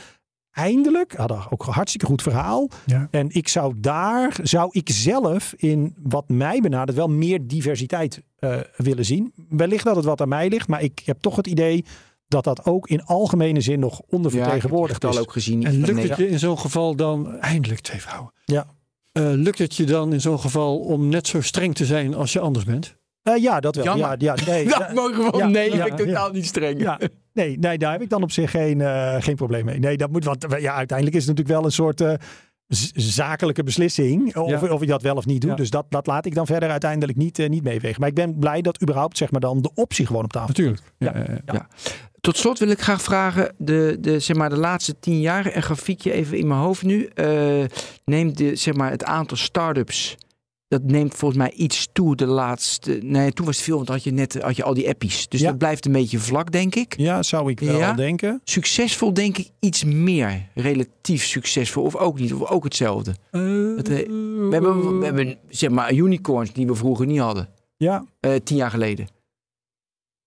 Eindelijk, hadden ook een hartstikke goed verhaal. Ja. En ik zou daar, zou ik zelf in wat mij benadert, wel meer diversiteit eh, willen zien. Wellicht dat het wat aan mij ligt, maar ik heb toch het idee dat dat ook in algemene zin nog Ja, ik heb ondervertegenwoordigd het is. al ook gezien. En lukt het je in zo'n geval dan, eindelijk twee vrouwen. Ja. Eh, lukt het je dan in zo'n geval om net zo streng te zijn als je anders bent? Eh, ja, dat wel. Jammer. Ja, ja, nee, <laughs> Dat mogen we wel. Ja, nee, ja, ik ben totaal niet streng. ja, nee, nee, daar heb ik dan op zich geen, eh, geen probleem mee. Nee, dat moet, want ja, uiteindelijk is het natuurlijk wel een soort eh, zakelijke beslissing. Of, Ja. of ik dat wel of niet doe. Ja. Dus dat, dat laat ik dan verder uiteindelijk niet, eh, niet meewegen. Maar ik ben blij dat überhaupt zeg maar dan de optie gewoon op tafel Natuurlijk. Ja. Ja, ja, ja. Tot slot wil ik graag vragen, de, de, zeg maar, de laatste tien jaar, een grafiekje even in mijn hoofd nu. eh, neemt de, zeg maar, het aantal start-ups, dat neemt volgens mij iets toe de laatste... Nee, toen was het veel, want had je net had je al die appies. Dus Ja. dat blijft een beetje vlak, denk ik. Ja, zou ik wel Ja? denken. Succesvol denk ik iets meer. Relatief succesvol. Of ook niet. Of ook hetzelfde. Het, eh, We hebben, we hebben zeg maar unicorns die we vroeger niet hadden. Ja, eh, tien jaar geleden.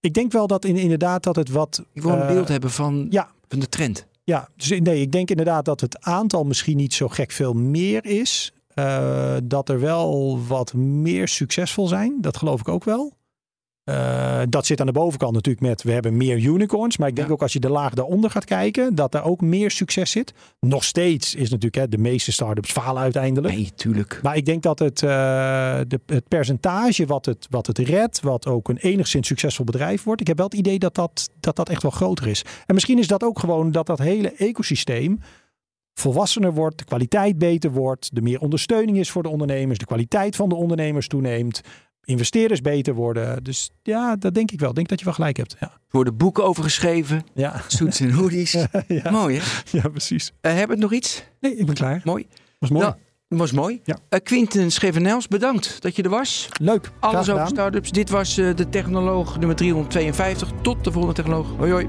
ik denk wel dat in, inderdaad dat het wat... Ik wil een eh, beeld hebben van, ja. van de trend. Ja, dus nee, ik denk inderdaad dat het aantal misschien niet zo gek veel meer is. Eh, dat er wel wat meer succesvol zijn. Dat geloof ik ook wel. Eh, dat zit aan de bovenkant natuurlijk met we hebben meer unicorns. Maar ik denk Ja. ook als je de laag daaronder gaat kijken, dat daar ook meer succes zit. Nog steeds is natuurlijk hè, de meeste start-ups falen uiteindelijk. Nee, tuurlijk. Maar ik denk dat het, eh, de, het percentage wat het, wat het redt, wat ook een enigszins succesvol bedrijf wordt. Ik heb wel het idee dat dat, dat dat echt wel groter is. En misschien is dat ook gewoon dat dat hele ecosysteem volwassener wordt, de kwaliteit beter wordt, er meer ondersteuning is voor de ondernemers, de kwaliteit van de ondernemers toeneemt, investeerders beter worden. Dus ja, dat denk ik wel. Ik denk dat je wel gelijk hebt. Ja, Er worden boeken over geschreven. ja, Suits en hoodies. <laughs> ja, Mooi hè? ja precies. Eh, hebben we nog iets? Nee, ik ben klaar. Mooi. Was mooi. Nou, was mooi. Ja. Eh, Quinten Schevenels, bedankt dat je er was. Leuk. Alles over startups. Dit was eh, de Technoloog nummer 352. Tot de volgende Technoloog. Hoi hoi.